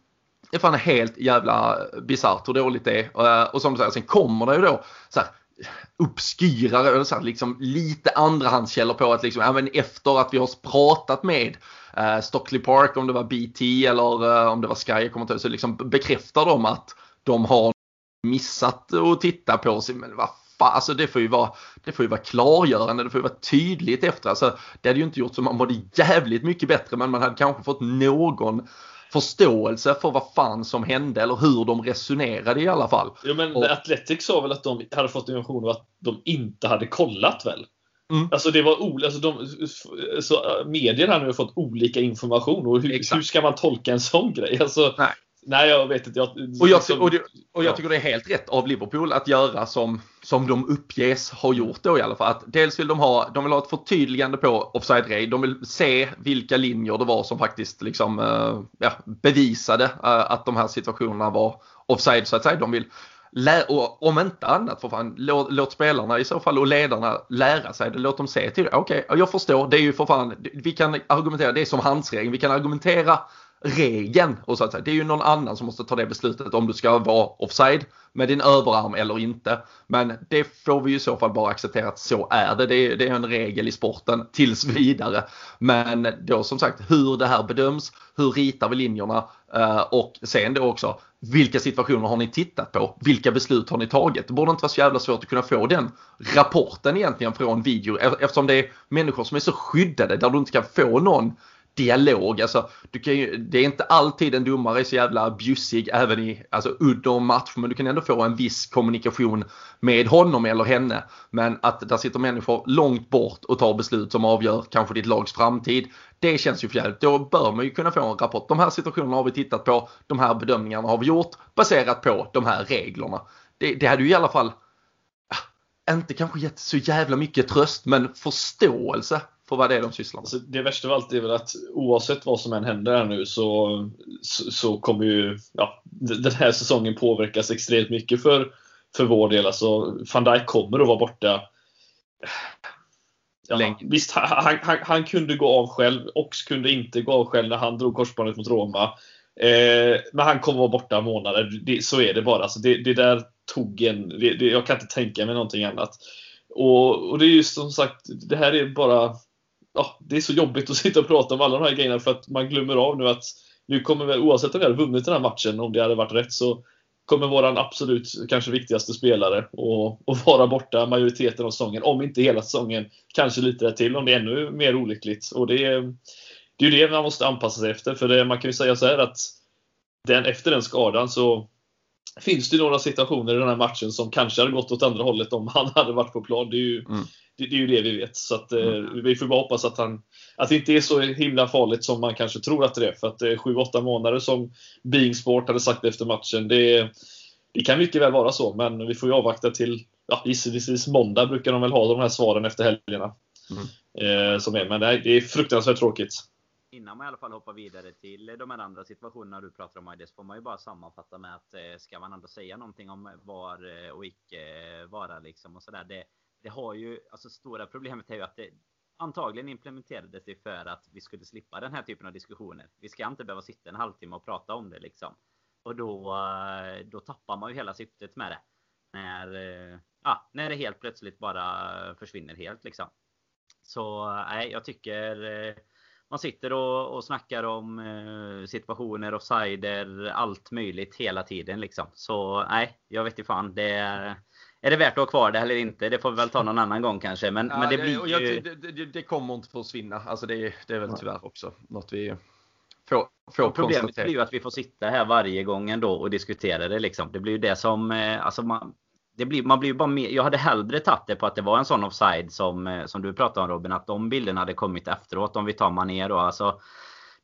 det är fan helt jävla bisarrt hur dåligt det är. Och som du säger, sen kommer det ju då så här, Uppskyrare, eller så här, liksom lite andrahandskällor på att liksom, även efter att vi har pratat med eh, Stockley Park, om det var BT eller eh, om det var Sky, jag kommer inte ihåg, så liksom bekräftar de att de har missat att titta på sig. Men vad fan, alltså det får ju vara, det får ju vara klargörande, det får ju vara tydligt efter. Alltså, det hade ju inte gjort så man mådde jävligt mycket bättre men man hade kanske fått någon förståelse för vad fan som hände eller hur de resonerade i alla fall. Jo men och, Athletics sa väl att de hade fått information om att de inte hade kollat väl? Mm. Alltså det var olika, alltså de, så medier har nu fått olika information och hur, hur, ska man tolka en sån grej? Alltså, Nej. Nej, jag vet inte. Jag, och jag, och, det, och jag tycker det är helt rätt av Liverpool att göra som, som de uppges ha gjort då i alla fall. Att dels vill de ha, de vill ha ett förtydligande på offside raid. De vill se vilka linjer det var som faktiskt liksom, uh, ja, bevisade uh, att de här situationerna var offside så att säga. De vill Lä och om inte annat för fan, låt, låt, spelarna i så fall och ledarna lära sig det. Låt dem se till det. Okej, okay, jag förstår. Det är ju för fan, vi kan argumentera, det är som handsregeln. Vi kan argumentera regeln. Och så att säga, det är ju någon annan som måste ta det beslutet om du ska vara offside med din överarm eller inte. Men det får vi ju i så fall bara acceptera att så är det. Det är, det är en regel i sporten tills vidare. Men då som sagt hur det här bedöms, hur ritar vi linjerna eh, och sen då också vilka situationer har ni tittat på? Vilka beslut har ni tagit? Det borde inte vara så jävla svårt att kunna få den rapporten egentligen från video e-, eftersom det är människor som är så skyddade där du inte kan få någon dialog. Alltså, du kan ju, det är inte alltid en domare är så jävla bjussig även i alltså, under match men du kan ändå få en viss kommunikation med honom eller henne. Men att där sitter människor långt bort och tar beslut som avgör kanske ditt lags framtid. Det känns ju fjärligt. Då bör man ju kunna få en rapport. De här situationerna har vi tittat på. De här bedömningarna har vi gjort baserat på de här reglerna. Det, det hade ju i alla fall ah, inte kanske gett så jävla mycket tröst men förståelse för vad det är de sysslar med. Alltså, det värsta av allt är väl att oavsett vad som än händer här nu så, så, så, kommer ju ja, den här säsongen påverkas extremt mycket för, för vår del. Alltså, van Dijk kommer att vara borta. Ja, visst, han, han, han, kunde gå av själv. Ox kunde inte gå av själv när han drog korsbandet mot Roma. Eh, men han kommer vara borta månader. Det, så är det bara. Alltså, det, det där tog en... Det, jag kan inte tänka mig någonting annat. Och, och det är ju som sagt, det här är bara ja, det är så jobbigt att sitta och prata om alla de här grejerna för att man glömmer av nu att nu kommer vi, oavsett om vi hade vunnit den här matchen, om det hade varit rätt, så kommer våran absolut kanske viktigaste spelare att vara borta majoriteten av säsongen. Om inte hela säsongen, kanske lite till om det är ännu mer olyckligt. Och det är, det är ju det man måste anpassa sig efter. För det, man kan ju säga så här att den, efter den skadan så finns det några situationer i den här matchen som kanske hade gått åt andra hållet om han hade varit på plan. Det är ju, mm det, det, är ju det vi vet. Så att, eh, mm. vi får bara hoppas att, han, att det inte är så himla farligt som man kanske tror att det är. För att det är 7-8 månader som Being Sport hade sagt efter matchen. Det, det kan mycket väl vara så, men vi får ju avvakta till ja, gissningsvis måndag brukar de väl ha de här svaren efter helgerna. Mm. Eh, som är, men det är, det är fruktansvärt tråkigt. Innan man i alla fall hoppar vidare till de här andra situationerna du pratar om Aides, får man ju bara sammanfatta med att eh, ska man ändå säga någonting om var eh, och icke vara liksom och sådär. Det, det har ju, alltså stora problemet är ju att det antagligen implementerades det för att vi skulle slippa den här typen av diskussioner. Vi ska inte behöva sitta en halvtimme och prata om det liksom. Och då, eh, då tappar man ju hela syftet med det. När, eh, ja, när det helt plötsligt bara försvinner helt liksom. Så eh, nej, jag tycker man sitter och, och snackar om eh, situationer, offsider, allt möjligt hela tiden liksom. Så nej, jag vet inte fan. Det är, är det värt att ha kvar det eller inte? Det får vi väl ta någon annan gång kanske. Men, ja, men det, blir ju... Jag, det, det, det, kommer inte försvinna. Alltså det, det är väl tyvärr också något vi får, får Problemet blir ju att vi får sitta här varje gång ändå och diskutera det liksom. Det blir ju det som, eh, alltså man, det blir, man blir bara mer, jag hade hellre tagit det på att det var en sån offside som, eh, som du pratade om Robin. Att de bilderna hade kommit efteråt. Om vi tar Mané då. Alltså,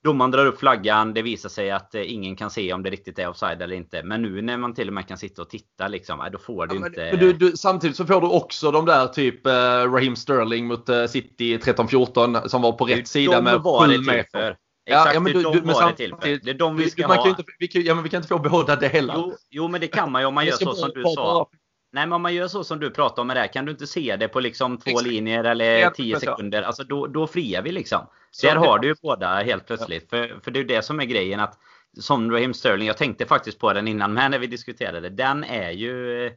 domaren drar upp flaggan. Det visar sig att eh, ingen kan se om det riktigt är offside eller inte. Men nu när man till och med kan sitta och titta liksom. Då får du ja, inte... Men du, du, samtidigt så får du också de där typ eh, Raheem Sterling mot eh, City 13-14 som var på rätt sida med 7 meter. Exakt, ja, men du, de du, var det till för. Det är de vi ska man ha. Kan inte, vi, kan, ja, men vi kan inte få båda det heller. Jo, jo men det kan man ju om man gör så som du sa. Nej men om man gör så som du pratar om med det här, kan du inte se det på liksom två Exakt. linjer eller tio sekunder? Alltså då, då friar vi liksom. Så Där har du ju båda helt plötsligt. Ja. För, för det är det som är grejen att som Raheem Sterling, jag tänkte faktiskt på den innan med när vi diskuterade. Den är ju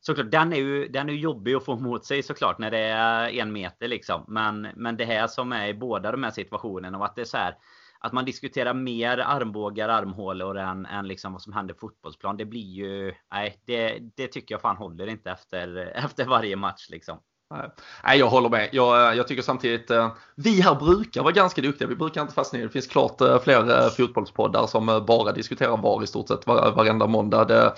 såklart, den är ju, den är jobbig att få mot sig såklart när det är en meter liksom. Men, men det här som är i båda de här situationerna och att det är så här att man diskuterar mer armbågar, armhålor än, än liksom vad som händer på fotbollsplan. Det blir ju, nej, det, det tycker jag fan håller inte efter, efter varje match liksom. Nej, jag håller med. Jag, jag tycker samtidigt, eh, vi här brukar vara ganska duktiga. Vi brukar inte fastna i det. finns klart eh, fler eh, fotbollspoddar som bara diskuterar VAR i stort sett varenda måndag. Det,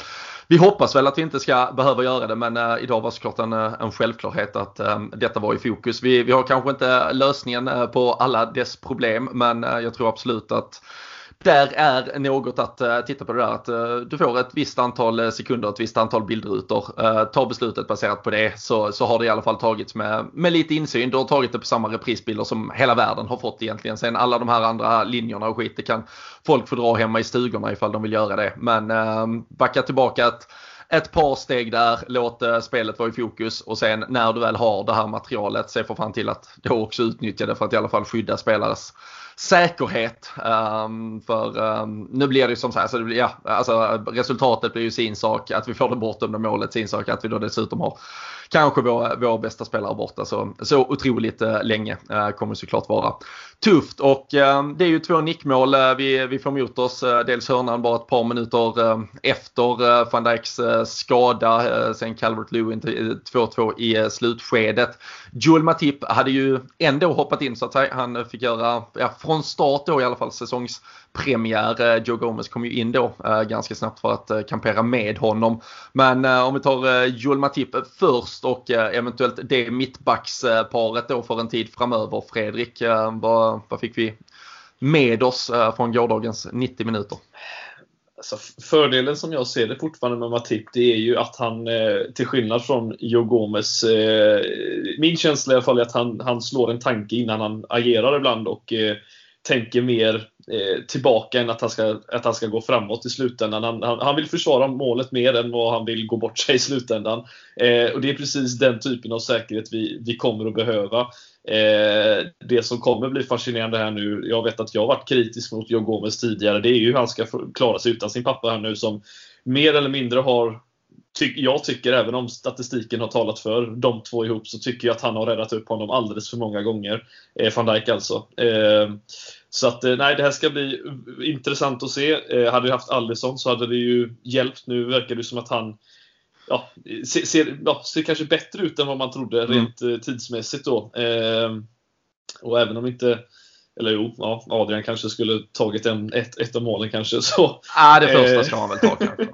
vi hoppas väl att vi inte ska behöva göra det men eh, idag var såklart en, eh, en självklarhet att eh, detta var i fokus. Vi, vi har kanske inte lösningen eh, på alla dess problem men eh, jag tror absolut att där är något att eh, titta på det där att eh, du får ett visst antal eh, sekunder, ett visst antal bildrutor. Ta beslutet baserat på det så, så har det i alla fall tagits med, med lite insyn. Du har tagit det på samma reprisbilder som hela världen har fått egentligen. Sen alla de här andra linjerna och skit det kan folk få dra hemma i stugorna ifall de vill göra det. Men ehm, backa tillbaka ett ett par steg där, låt spelet vara i fokus och sen när du väl har det här materialet, se för fan till att då också utnyttja det för att i alla fall skydda spelares säkerhet. Um, för um, nu blir det ju som så här, så det blir, ja, alltså, resultatet blir ju sin sak. Att vi får det bortdömda målet sin sak. Att vi då dessutom har kanske vår, vår bästa spelare borta. Så, så otroligt eh, länge eh, kommer det såklart vara tufft. Och eh, det är ju två nickmål vi, vi får mot oss. Dels hörnan bara ett par minuter efter van Dijks skada. sen Calvert Lewin 2-2 i slutskedet. Joel Matip hade ju ändå hoppat in så att säga. Han fick göra, ja, från start då i alla fall säsongs premiär. Eh, Joe Gomez kom ju in då eh, ganska snabbt för att eh, kampera med honom. Men om vi tar Joel Matip först och eventuellt det mittbacksparet då för en tid framöver. Fredrik, vad, vad fick vi med oss från gårdagens 90 minuter? Alltså, fördelen som jag ser det fortfarande med Matip, det är ju att han, till skillnad från Joe Gomez, min känsla i alla fall är att han, han slår en tanke innan han agerar ibland och tänker mer eh, tillbaka än att han, ska, att han ska gå framåt i slutändan. Han, han, han, vill försvara målet mer än vad han vill gå bort sig i slutändan. Eh, och Det är precis den typen av säkerhet vi, vi kommer att behöva. Eh, det som kommer bli fascinerande här nu, jag vet att jag varit kritisk mot Joe Gomez tidigare, det är ju hur han ska klara sig utan sin pappa här nu som mer eller mindre har ty jag tycker, även om statistiken har talat för de två ihop, så tycker jag att han har räddat upp honom alldeles för många gånger. Eh, van Dijk alltså. Eh, så att eh, nej, det här ska bli intressant att se. Eh, hade vi haft Allison så hade det ju hjälpt. Nu verkar det som att han ja, ser, ser, ja, ser kanske bättre ut än vad man trodde mm. rent eh, tidsmässigt då. Eh, och även om inte eller jo, ja, Adrian kanske skulle tagit en, ett, ett av målen kanske. Så, ah, det första eh, ska man väl ta kanske.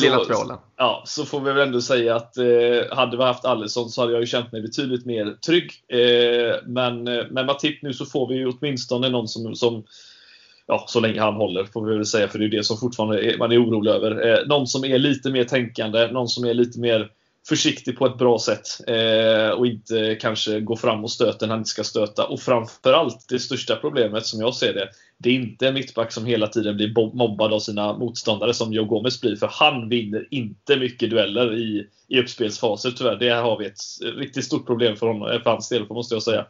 Lilla tvålen. Ja, så får vi väl ändå säga att eh, hade vi haft Alisson så hade jag ju känt mig betydligt mer trygg. Eh, men eh, med Matip nu så får vi ju åtminstone någon som, som ja, så länge han håller får vi väl säga, för det är det som fortfarande är, man är orolig över. Eh, någon som är lite mer tänkande, någon som är lite mer försiktig på ett bra sätt eh, och inte kanske gå fram och stöta när han inte ska stöta. Och framförallt, det största problemet som jag ser det, det är inte en mittback som hela tiden blir mobbad av sina motståndare som Joe Gomez blir, för han vinner inte mycket dueller i, i uppspelsfaser tyvärr. Det har vi ett riktigt stort problem för, honom, eh, för hans del, måste jag säga.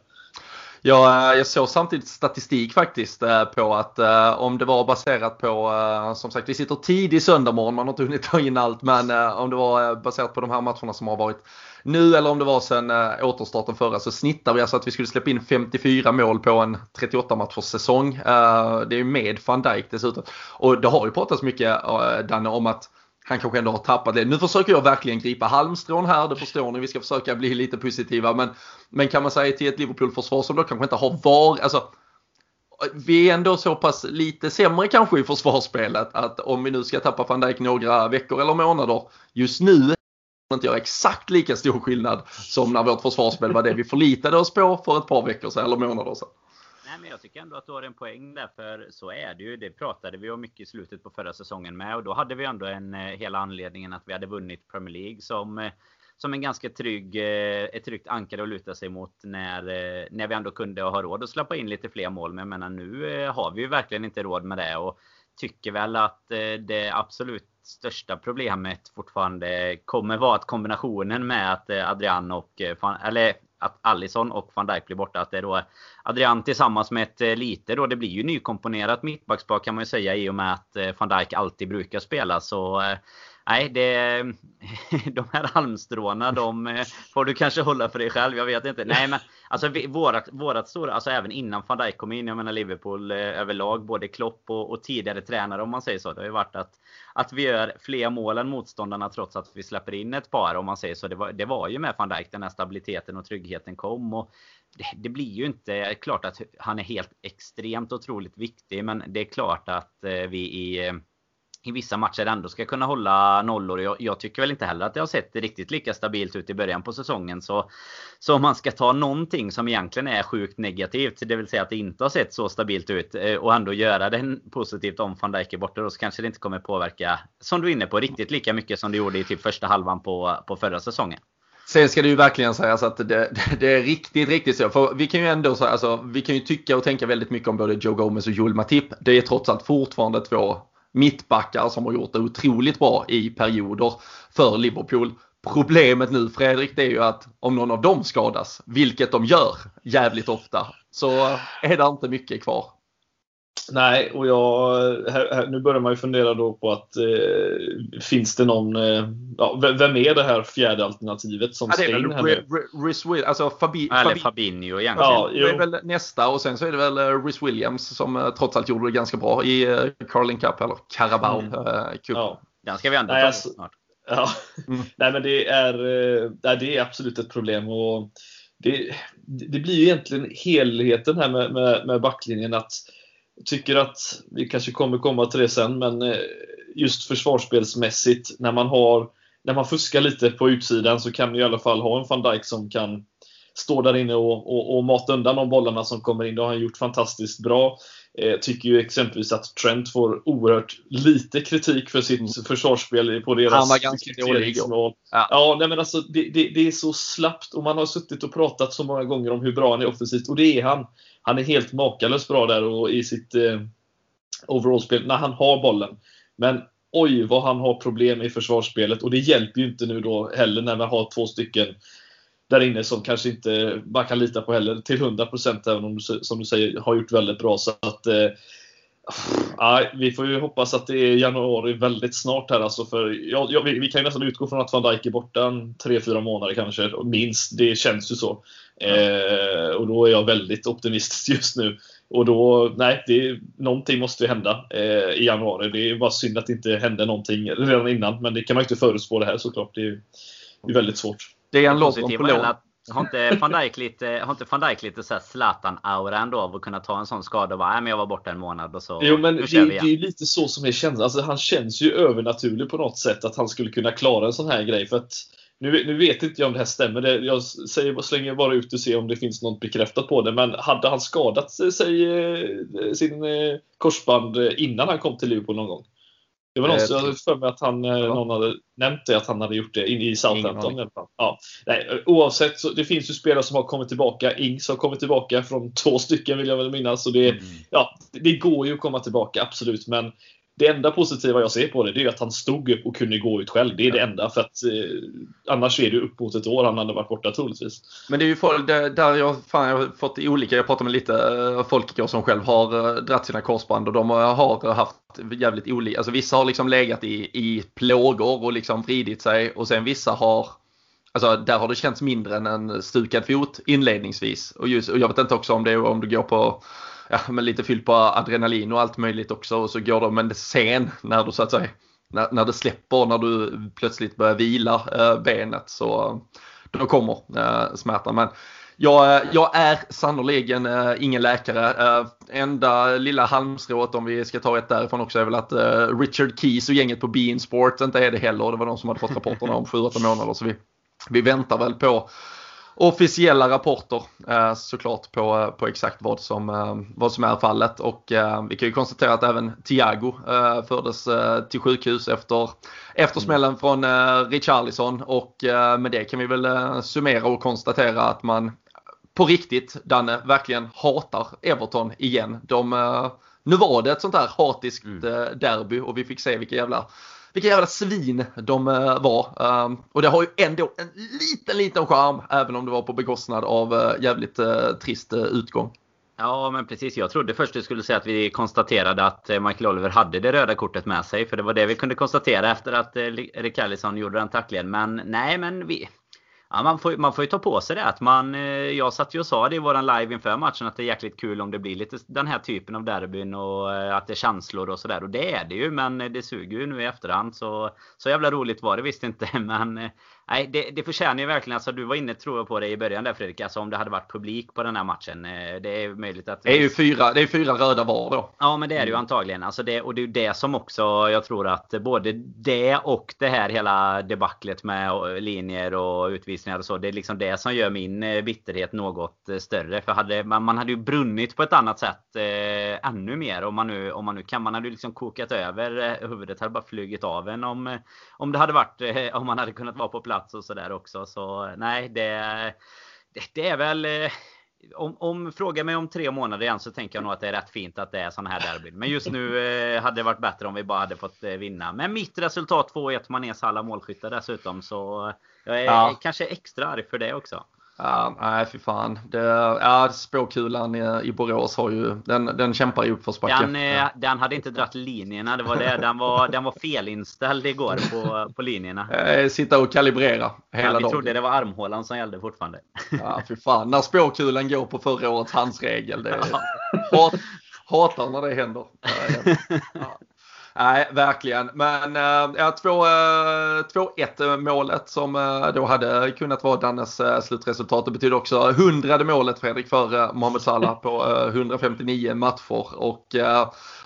Jag, eh, jag såg samtidigt statistik faktiskt eh, på att eh, om det var baserat på, som sagt vi sitter tidig söndag morgon, man har inte hunnit ta in allt, men om det var baserat på de här matcherna som har varit nu eller om det var sen återstarten förra så snittar vi alltså att vi skulle släppa in 54 mål på en 38 matchers säsong. Det är med van Dijk dessutom. Och det har ju pratats mycket Danne om att han kanske ändå har tappat det. Nu försöker jag verkligen gripa halmstrån här, det förstår ni. Vi ska försöka bli lite positiva. Men, men kan man säga till ett Liverpool-försvar som då kanske inte har var, alltså vi är ändå så pass lite sämre kanske i försvarsspelet att om vi nu ska tappa van Dijk några veckor eller månader just nu inte göra exakt lika stor skillnad som när vårt försvarsspel var det vi förlitade oss på för ett par veckor sedan eller månader sedan. Nej, men jag tycker ändå att du har en poäng där, för så är det ju. Det pratade vi om mycket i slutet på förra säsongen med och då hade vi ändå en eh, hela anledningen att vi hade vunnit Premier League som eh, som en ganska trygg, eh, ett tryggt ankare att luta sig mot när, när vi ändå kunde ha råd att släppa in lite fler mål. Men jag menar nu har vi ju verkligen inte råd med det och tycker väl att det absolut största problemet fortfarande kommer vara att kombinationen med att Adrian och, eller att Allison och van Dijk blir borta. Att det är då Adrian tillsammans med ett eh, lite då. Det blir ju nykomponerat mittbackspar kan man ju säga i och med att eh, van Dijk alltid brukar spela. Så eh, nej, det, de här halmstråna de eh, får du kanske hålla för dig själv. Jag vet inte. Nej, men alltså vårat, vårat stora, alltså även innan van Dijk kom in. Jag menar Liverpool eh, överlag, både Klopp och, och, tidigare tränare om man säger så. Det har ju varit att, att vi gör fler mål än motståndarna trots att vi släpper in ett par om man säger så. Det var, det var ju med van Dijk den här stabiliteten och tryggheten kom. Och det, det blir ju inte klart att han är helt extremt otroligt viktig, men det är klart att eh, vi i eh, i vissa matcher ändå ska kunna hålla nollor. Jag, jag, tycker väl inte heller att det har sett riktigt lika stabilt ut i början på säsongen. Så, så om man ska ta någonting som egentligen är sjukt negativt, det vill säga att det inte har sett så stabilt ut eh, och ändå göra det positivt om van Dijk är borta då så kanske det inte kommer påverka, som du är inne på, riktigt lika mycket som det gjorde i typ första halvan på, på förra säsongen. Sen ska det ju verkligen sägas att det, det, är riktigt, riktigt så. För vi kan ju ändå så, alltså, vi kan ju tycka och tänka väldigt mycket om både Joe Gomez och Joel Matip. Det är trots allt fortfarande två mittbackar som har gjort det otroligt bra i perioder för Liverpool. Problemet nu Fredrik det är ju att om någon av dem skadas, vilket de gör jävligt ofta, så är det inte mycket kvar. Nej, och jag, här, här, nu börjar man ju fundera då på att eh, finns det någon, eh, ja, vem är det här fjärde alternativet som ja, ska in här nu? Rhys Will, alltså Fabi, Eller Fabi, Fabinho egentligen. Ja, det är väl nästa och sen så är det väl eh, Rhys Williams som eh, trots allt gjorde det ganska bra i uh, Carling Cup eller Carabao mm. Cup. Ja. Den ska vi ändå ta alltså, snart. Ja. Mm. Nej men det är, nej, det är absolut ett problem. och det, det blir ju egentligen helheten här med, med, med backlinjen att tycker att, vi kanske kommer komma till det sen, men eh, just försvarsspelsmässigt när man har när man fuskar lite på utsidan så kan du i alla fall ha en van Dijk som kan stå där inne och, och, och mata undan de bollarna som kommer in. Det har han gjort fantastiskt bra. Eh, tycker ju exempelvis att Trent får oerhört lite kritik för sitt mm. försvarsspel på deras Han var ganska dålig. Ja, ja nej, men alltså, det, det, det, är så slappt och man har suttit och pratat så många gånger om hur bra han är offensivt och det är han. Han är helt makalöst bra där och i sitt eh, overallspel när han har bollen. Men oj vad han har problem i försvarsspelet och det hjälper ju inte nu då heller när vi har två stycken där inne som kanske inte man kan lita på heller till 100% även om du som du säger har gjort väldigt bra. Så att, eh, ja, vi får ju hoppas att det är januari väldigt snart här alltså för ja, ja, vi, vi, kan ju nästan utgå från att van Dijk är borta en 3-4 månader kanske, minst. Det känns ju så. Eh, och då är jag väldigt optimistisk just nu. Och då, nej, det, någonting måste ju hända eh, i januari. Det är bara synd att det inte hände någonting redan innan, men det kan man ju inte förutspå det här såklart. Det är, det är väldigt svårt. Det är en låt på lån. Har inte van Dijk lite, har inte van Dijk lite så Zlatan-aura ändå av att kunna ta en sån skada och bara, men jag var borta en månad och så Jo men det, det, är ju lite så som är känslan. Alltså, han känns ju övernaturlig på något sätt att han skulle kunna klara en sån här grej. För att nu, nu vet inte jag om det här stämmer. Det, jag säger, slänger bara ut och ser om det finns något bekräftat på det. Men hade han skadat sig, eh, sin eh, korsband innan han kom till Liverpool någon gång? Det var någon som hade för mig att han, eh, ja. någon hade nämnt det, att han hade gjort det i Southampton. I ja. Nej, oavsett, så det finns ju spelare som har kommit tillbaka. Ings har kommit tillbaka från två stycken vill jag väl minnas. Så det, mm. ja, det går ju att komma tillbaka, absolut. Men det enda positiva jag ser på det, det är att han stod upp och kunde gå ut själv. Det är det enda. För att eh, annars är det upp mot ett år han hade varit borta troligtvis. Men det är ju folk där jag, fan, jag har fått olika, jag pratade med lite eh, folk igår som själv har dratt sina korsband och de har haft jävligt olika, alltså vissa har liksom legat i, i plågor och liksom vridit sig och sen vissa har Alltså där har det känts mindre än en stukad fot inledningsvis. Och, just, och jag vet inte också om det är om du går på ja, men lite fyllt på adrenalin och allt möjligt också och så går de en sen när du så att säga när, när det släpper, när du plötsligt börjar vila eh, benet så då kommer eh, smärtan. Men jag, eh, jag är sannoliken eh, ingen läkare. Eh, enda lilla halmstrået om vi ska ta ett därifrån också är väl att eh, Richard Keys och gänget på Bean Sports inte är det heller. Det var de som hade fått rapporterna om 7-8 månader. Så vi, vi väntar väl på officiella rapporter eh, såklart på, på exakt vad som, eh, vad som är fallet. Och eh, vi kan ju konstatera att även Thiago fördes till sjukhus efter, efter mm. smällen från Richarlison. Och med det kan vi väl summera och konstatera att man på riktigt, Danne, verkligen hatar Everton igen. De, nu var det ett sånt här hatiskt mm. derby och vi fick se vilka jävla vilka jävla svin de eh, var. Ehm, och det har ju ändå en liten, liten charm även om det var på bekostnad av eh, jävligt eh, trist utgång. Ja, men precis. Jag trodde först du skulle säga att vi konstaterade att Michael Oliver hade det röda kortet med sig. För det var det vi kunde konstatera efter att Rick Allison gjorde den tacklingen. Men nej, men vi, Ja, man, får, man får ju ta på sig det. Att man, eh, jag satt ju och sa det i våran live inför matchen att det är jäkligt kul om det blir lite den här typen av derbyn och eh, att det är känslor och sådär. Och det är det ju, men eh, det suger ju nu i efterhand. Så, så jävla roligt var det visst inte. Men nej, det, det förtjänar ju verkligen. Alltså, du var inne tror jag på det i början där Fredrik. Alltså om det hade varit publik på den här matchen. Det är möjligt att... Det är ju fyra, det är fyra röda var då. Ja, men det är det ju antagligen. Alltså det, och det är ju det som också jag tror att både det och det här hela debaclet med linjer och utvisningar och så. Det är liksom det som gör min bitterhet något större. För hade, man, man hade ju brunnit på ett annat sätt eh, ännu mer om man nu, om man nu kan. Man hade ju liksom kokat över. Huvudet hade bara flugit av en om, om det hade varit, om man hade kunnat vara på plats plats och sådär också. Så nej, det, det, är väl eh, om, om frågar mig om tre månader igen så tänker jag nog att det är rätt fint att det är sån här derbyn. Men just nu eh, hade det varit bättre om vi bara hade fått eh, vinna. Men mitt resultat 2-1 Manés alla målskyttar dessutom. Så jag är ja. kanske extra arg för det också. Ja, nej fy fan. Det, ja, spåkulan i, i Borås har ju, den, den kämpar i uppförsbacke. Den, eh, den hade inte dratt linjerna, det var det. Den var, den var felinställd igår på, på linjerna. Eh, sitta och kalibrera hela ja, vi dagen. trådde det var armhålan som gällde fortfarande. Ja, fy fan. När spåkulan går på förra årets handsregel. Det, hat, hatar när det händer. Ja. Nej, verkligen. Men eh, ja, 2-1 eh, målet som eh, då hade kunnat vara Dannes slutresultat. Det betyder också hundrade målet Fredrik för Mohamed Salah på 159 matcher. Och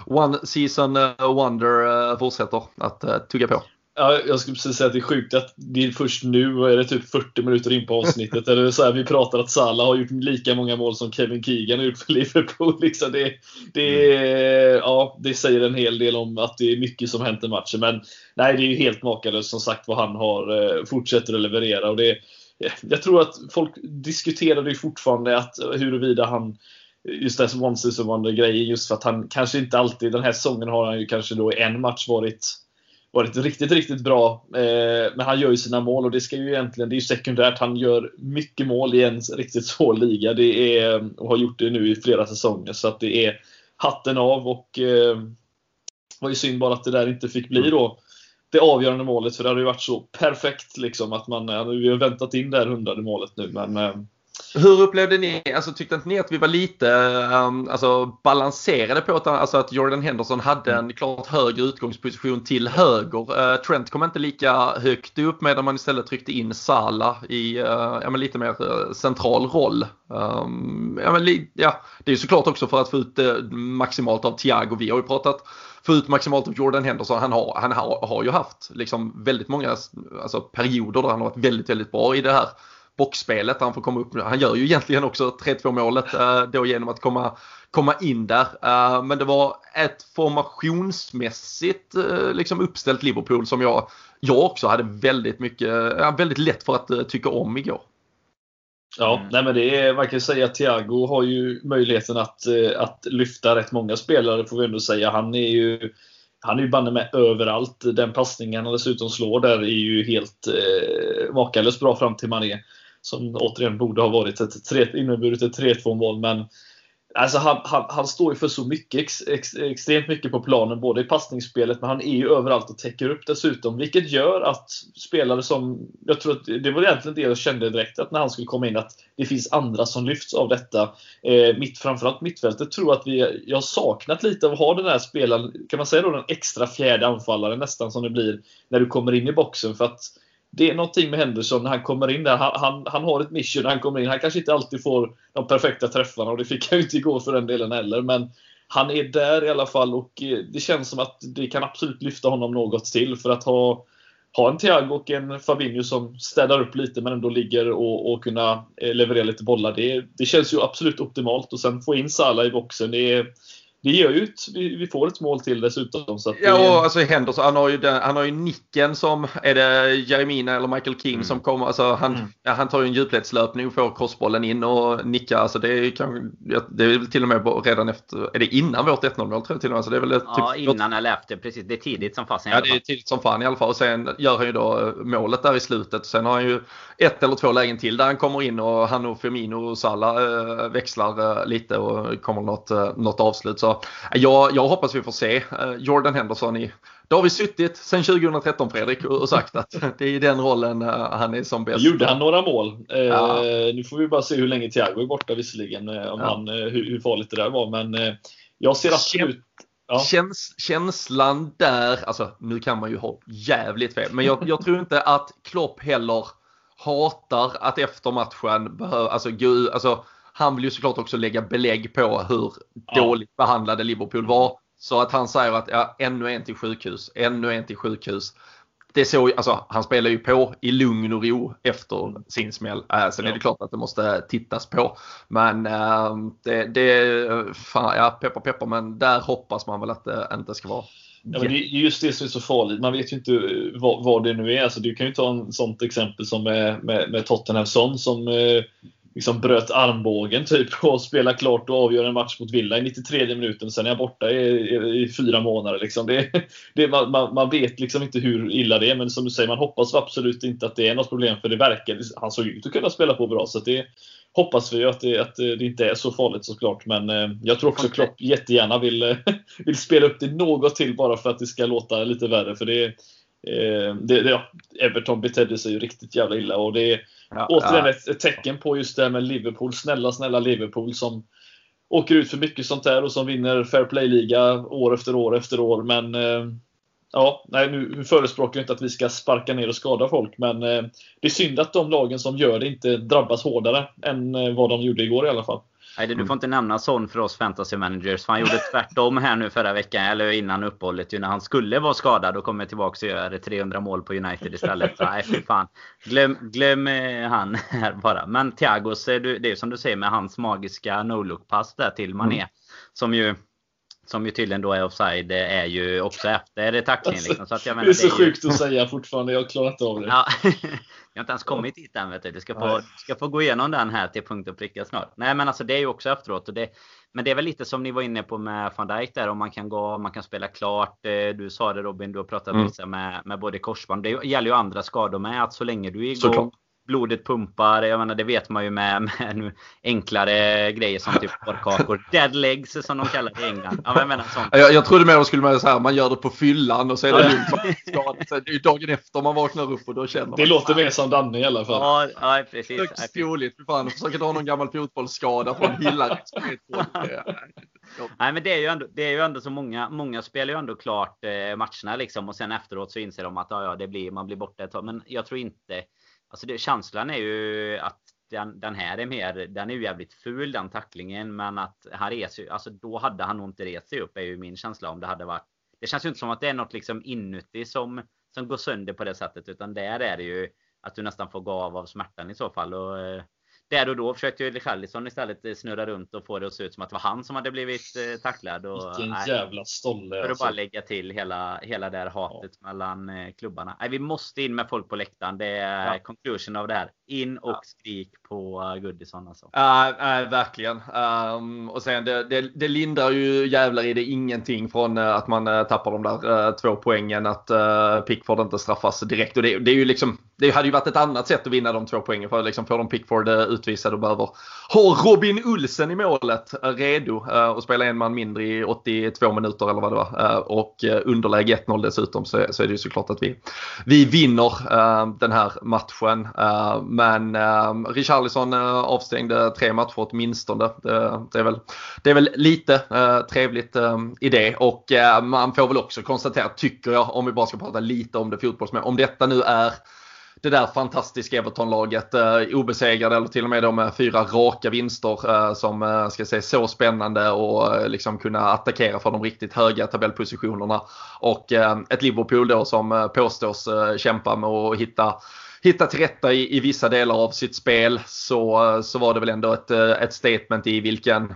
One Season Wonder fortsätter att tugga på. Ja, jag skulle precis säga att det är sjukt att det är först nu, är det typ 40 minuter in på avsnittet, eller så här, vi pratar att Salah har gjort lika många mål som Kevin Keegan har gjort för Liverpool. Liksom det, det, mm. ja, det säger en hel del om att det är mycket som hänt i matchen. Men nej, det är ju helt makalöst som sagt vad han har, eh, fortsätter att leverera. Och det, jag tror att folk diskuterar det fortfarande att huruvida han just det one season wonder grejen just för att han kanske inte alltid, den här säsongen har han ju kanske då i en match varit varit riktigt, riktigt bra. Eh, men han gör ju sina mål och det ska ju egentligen, det är ju sekundärt. Han gör mycket mål i en riktigt svår liga. Det är, och har gjort det nu i flera säsonger. Så att det är hatten av och eh, var ju synd bara att det där inte fick bli då det avgörande målet. För det hade ju varit så perfekt liksom att man, vi har väntat in det här hundrade målet nu. Men eh, hur upplevde ni, alltså tyckte inte ni att vi var lite um, alltså, balanserade på att, alltså, att Jordan Henderson hade en klart högre utgångsposition till höger? Uh, Trent kom inte lika högt upp medan man istället tryckte in Sala i uh, ja, men lite mer uh, central roll. Um, ja, men, ja, det är såklart också för att få ut maximalt av Thiago. Vi har ju pratat få ut maximalt av Jordan Henderson. Han har, han har, har ju haft liksom väldigt många alltså, perioder där han har varit väldigt, väldigt bra i det här boxspelet. Han får komma upp Han gör ju egentligen också 3-2 målet eh, då genom att komma, komma in där. Eh, men det var ett formationsmässigt eh, liksom uppställt Liverpool som jag, jag också hade väldigt mycket, väldigt lätt för att tycka om igår. Ja, mm. nej men det är, man kan säga att Thiago har ju möjligheten att, att lyfta rätt många spelare får vi ändå säga. Han är ju han är ju banne med överallt. Den passningen han dessutom slår där är ju helt eh, makalöst bra fram till Mané. Som återigen borde ha varit ett tre, inneburit ett 3-2 mål. Men Alltså han, han, han, står ju för så mycket, ex, ex, extremt mycket på planen, både i passningsspelet, men han är ju överallt och täcker upp dessutom. Vilket gör att spelare som, jag tror att det var egentligen det jag kände direkt, att när han skulle komma in, att det finns andra som lyfts av detta. Eh, mitt, framförallt mittfältet tror att vi, jag har saknat lite av att ha den här spelaren, kan man säga då den extra fjärde anfallaren nästan som det blir när du kommer in i boxen. För att det är någonting med Henderson när han kommer in där. Han, han, han, har ett mission när han kommer in. Han kanske inte alltid får de perfekta träffarna och det fick han ju inte igår för den delen heller. Men han är där i alla fall och eh, det känns som att det kan absolut lyfta honom något till för att ha, ha en Thiago och en Fabinho som städar upp lite men ändå ligger och, och kunna eh, leverera lite bollar. Det, det känns ju absolut optimalt och sen få in Salah i boxen. Det är, det gör ju ett, vi får ett mål till dessutom. Så ja, och alltså Henderson, han har, ju den, han har ju nicken som, är det Jeremina eller Michael King mm. som kommer, alltså han, mm. ja, han tar ju en djupledslöpning och får crossbollen in och nickar. Alltså det är, kan, det är väl till och med redan efter, är det innan vårt 1-0 mål tror jag till och med. Så det är väl ja, typ, innan eller efter, precis. Det är tidigt som fasen Ja, det är tidigt som fan i alla fall. Och sen gör han ju då målet där i slutet. Sen har han ju ett eller två lägen till där han kommer in och han och Firmino och Salah äh, växlar äh, lite och kommer något, något avslut. Så jag, jag hoppas vi får se äh, Jordan Henderson i då har vi suttit sedan 2013 Fredrik och sagt att det är i den rollen han är som bäst. Gjorde han några mål? Ja. nu får vi bara se hur länge Thiago är borta visserligen. Om ja. han, hur, hur farligt det där var. Men jag ser absolut Ja. Käns, känslan där, alltså nu kan man ju ha jävligt fel, men jag, jag tror inte att Klopp heller hatar att efter matchen behöver, alltså, gud, alltså han vill ju såklart också lägga belägg på hur ja. dåligt behandlade Liverpool var. Så att han säger att ja, ännu en till sjukhus, ännu en till sjukhus. Det så, alltså, han spelar ju på i lugn och ro efter sin smäll. Äh, sen ja. är det klart att det måste tittas på. Men äh, det, det fan, ja peppar peppar men där hoppas man väl att det inte ska vara Ja, men det är just det som är så farligt. Man vet ju inte vad, vad det nu är. Alltså, du kan ju ta en sånt exempel som med, med, med Tottenham Son som eh, liksom bröt armbågen typ och spelade klart och avgör en match mot Villa i 93 minuten. Sen är jag borta i, i, i fyra månader. Liksom. Det, det, man, man, vet liksom inte hur illa det är. Men som du säger, man hoppas absolut inte att det är något problem. För det verkar, han såg ut att kunna spela på bra. Så det hoppas vi att det, att det inte är så farligt såklart. Men eh, jag tror också Klopp jättegärna vill, vill spela upp det något till bara för att det ska låta lite värre. För det, eh, det, det ja, Everton betedde sig ju riktigt jävla illa. Och det är ja, återigen ja. Ett, ett, tecken på just det här med Liverpool. Snälla, snälla Liverpool som åker ut för mycket sånt här och som vinner Fair Play-liga år efter år efter år. Men eh, Ja, nej, nu förespråkar jag inte att vi ska sparka ner och skada folk, men eh, det är synd att de lagen som gör det inte drabbas hårdare än eh, vad de gjorde igår i alla fall. Nej, du får inte nämna sån för oss fantasy managers. För han gjorde tvärtom här nu förra veckan, eller innan uppehållet. När han skulle vara skadad och kommer tillbaka och gör 300 mål på United istället. Så, nej, fy fan. Glöm, glöm eh, han här bara. Men Thiagos, det är som du säger med hans magiska no-look-pass där till Mané. Mm. Som ju som ju tydligen då är offside, är ju också efter tacklingen. Liksom. Så att jag menar, det är så det är sjukt ju... att säga fortfarande, jag har klarat av det. Ja, jag har inte ens kommit dit än vet du. Du ska få, ska få gå igenom den här till punkt och pricka snart. Nej men alltså det är ju också efteråt. Och det, men det är väl lite som ni var inne på med van Dijk där, om man kan gå, man kan spela klart. Eh, du sa det Robin, du har pratat mm. med, med både korsband. Det gäller ju andra skador med, att så länge du är igång Såklart blodet pumpar. Jag menar, det vet man ju med, med enklare grejer som typ korvkakor. Dead legs som de kallar det i England. Ja, jag, menar, sånt. Jag, jag trodde mer de skulle med så här, man gör det på fyllan och så är det lugnt. det är dagen efter man vaknar upp och då känner man. Det låter mer som Danne i alla fall. Ja, ja precis. Högst troligt. Fan, försöker dra någon gammal fotbollsskada från hyllan. Nej men det är ju ändå, det är ju ändå så många, många spelar ju ändå klart eh, matcherna liksom och sen efteråt så inser de att ja, ja det blir, man blir borta ett tag. Men jag tror inte Alltså det, känslan är ju att den, den, här är mer, den är ju jävligt ful den tacklingen men att han reser alltså då hade han nog inte rest sig upp är ju min känsla om det hade varit. Det känns ju inte som att det är något liksom inuti som, som går sönder på det sättet utan där är det ju att du nästan får gå av av smärtan i så fall. Och, eh, där och då försökte ju Richarlison istället eh, snurra runt och få det att se ut som att det var han som hade blivit eh, tacklad. Och, Vilken nej, jävla stolle. För att alltså. bara lägga till hela, hela det här hatet ja. mellan eh, klubbarna. Nej, vi måste in med folk på läktaren. Det är ja. conclusion av det här. In och ja. skrik på uh, Goodison alltså. Ja, uh, verkligen. Um, och sen det, det, det, lindrar ju jävlar i det ingenting från uh, att man uh, tappar de där två poängen. Att Pickford inte straffas direkt. Och det, det är ju liksom det hade ju varit ett annat sätt att vinna de två poängen för att liksom få de Pickford utvisade och behöver ha Robin Olsen i målet redo eh, och spela en man mindre i 82 minuter eller vad det var. Eh, och eh, underläge 1-0 dessutom så, så är det ju såklart att vi, vi vinner den här matchen. Men Richarlison avstängde tre matcher åtminstone. Det, det, är, väl, det är väl lite trevligt i det och man får väl också konstatera, tycker jag, om vi bara ska prata lite om det fotbollsmässiga, om detta nu är det där fantastiska Everton-laget. Eh, obesegrade eller till och med med fyra raka vinster eh, som eh, ska säga så spännande och eh, liksom kunna attackera för de riktigt höga tabellpositionerna. Och eh, ett Liverpool då som eh, påstås eh, kämpa med att hitta hitta till rätta i, i vissa delar av sitt spel så, eh, så var det väl ändå ett, eh, ett statement i vilken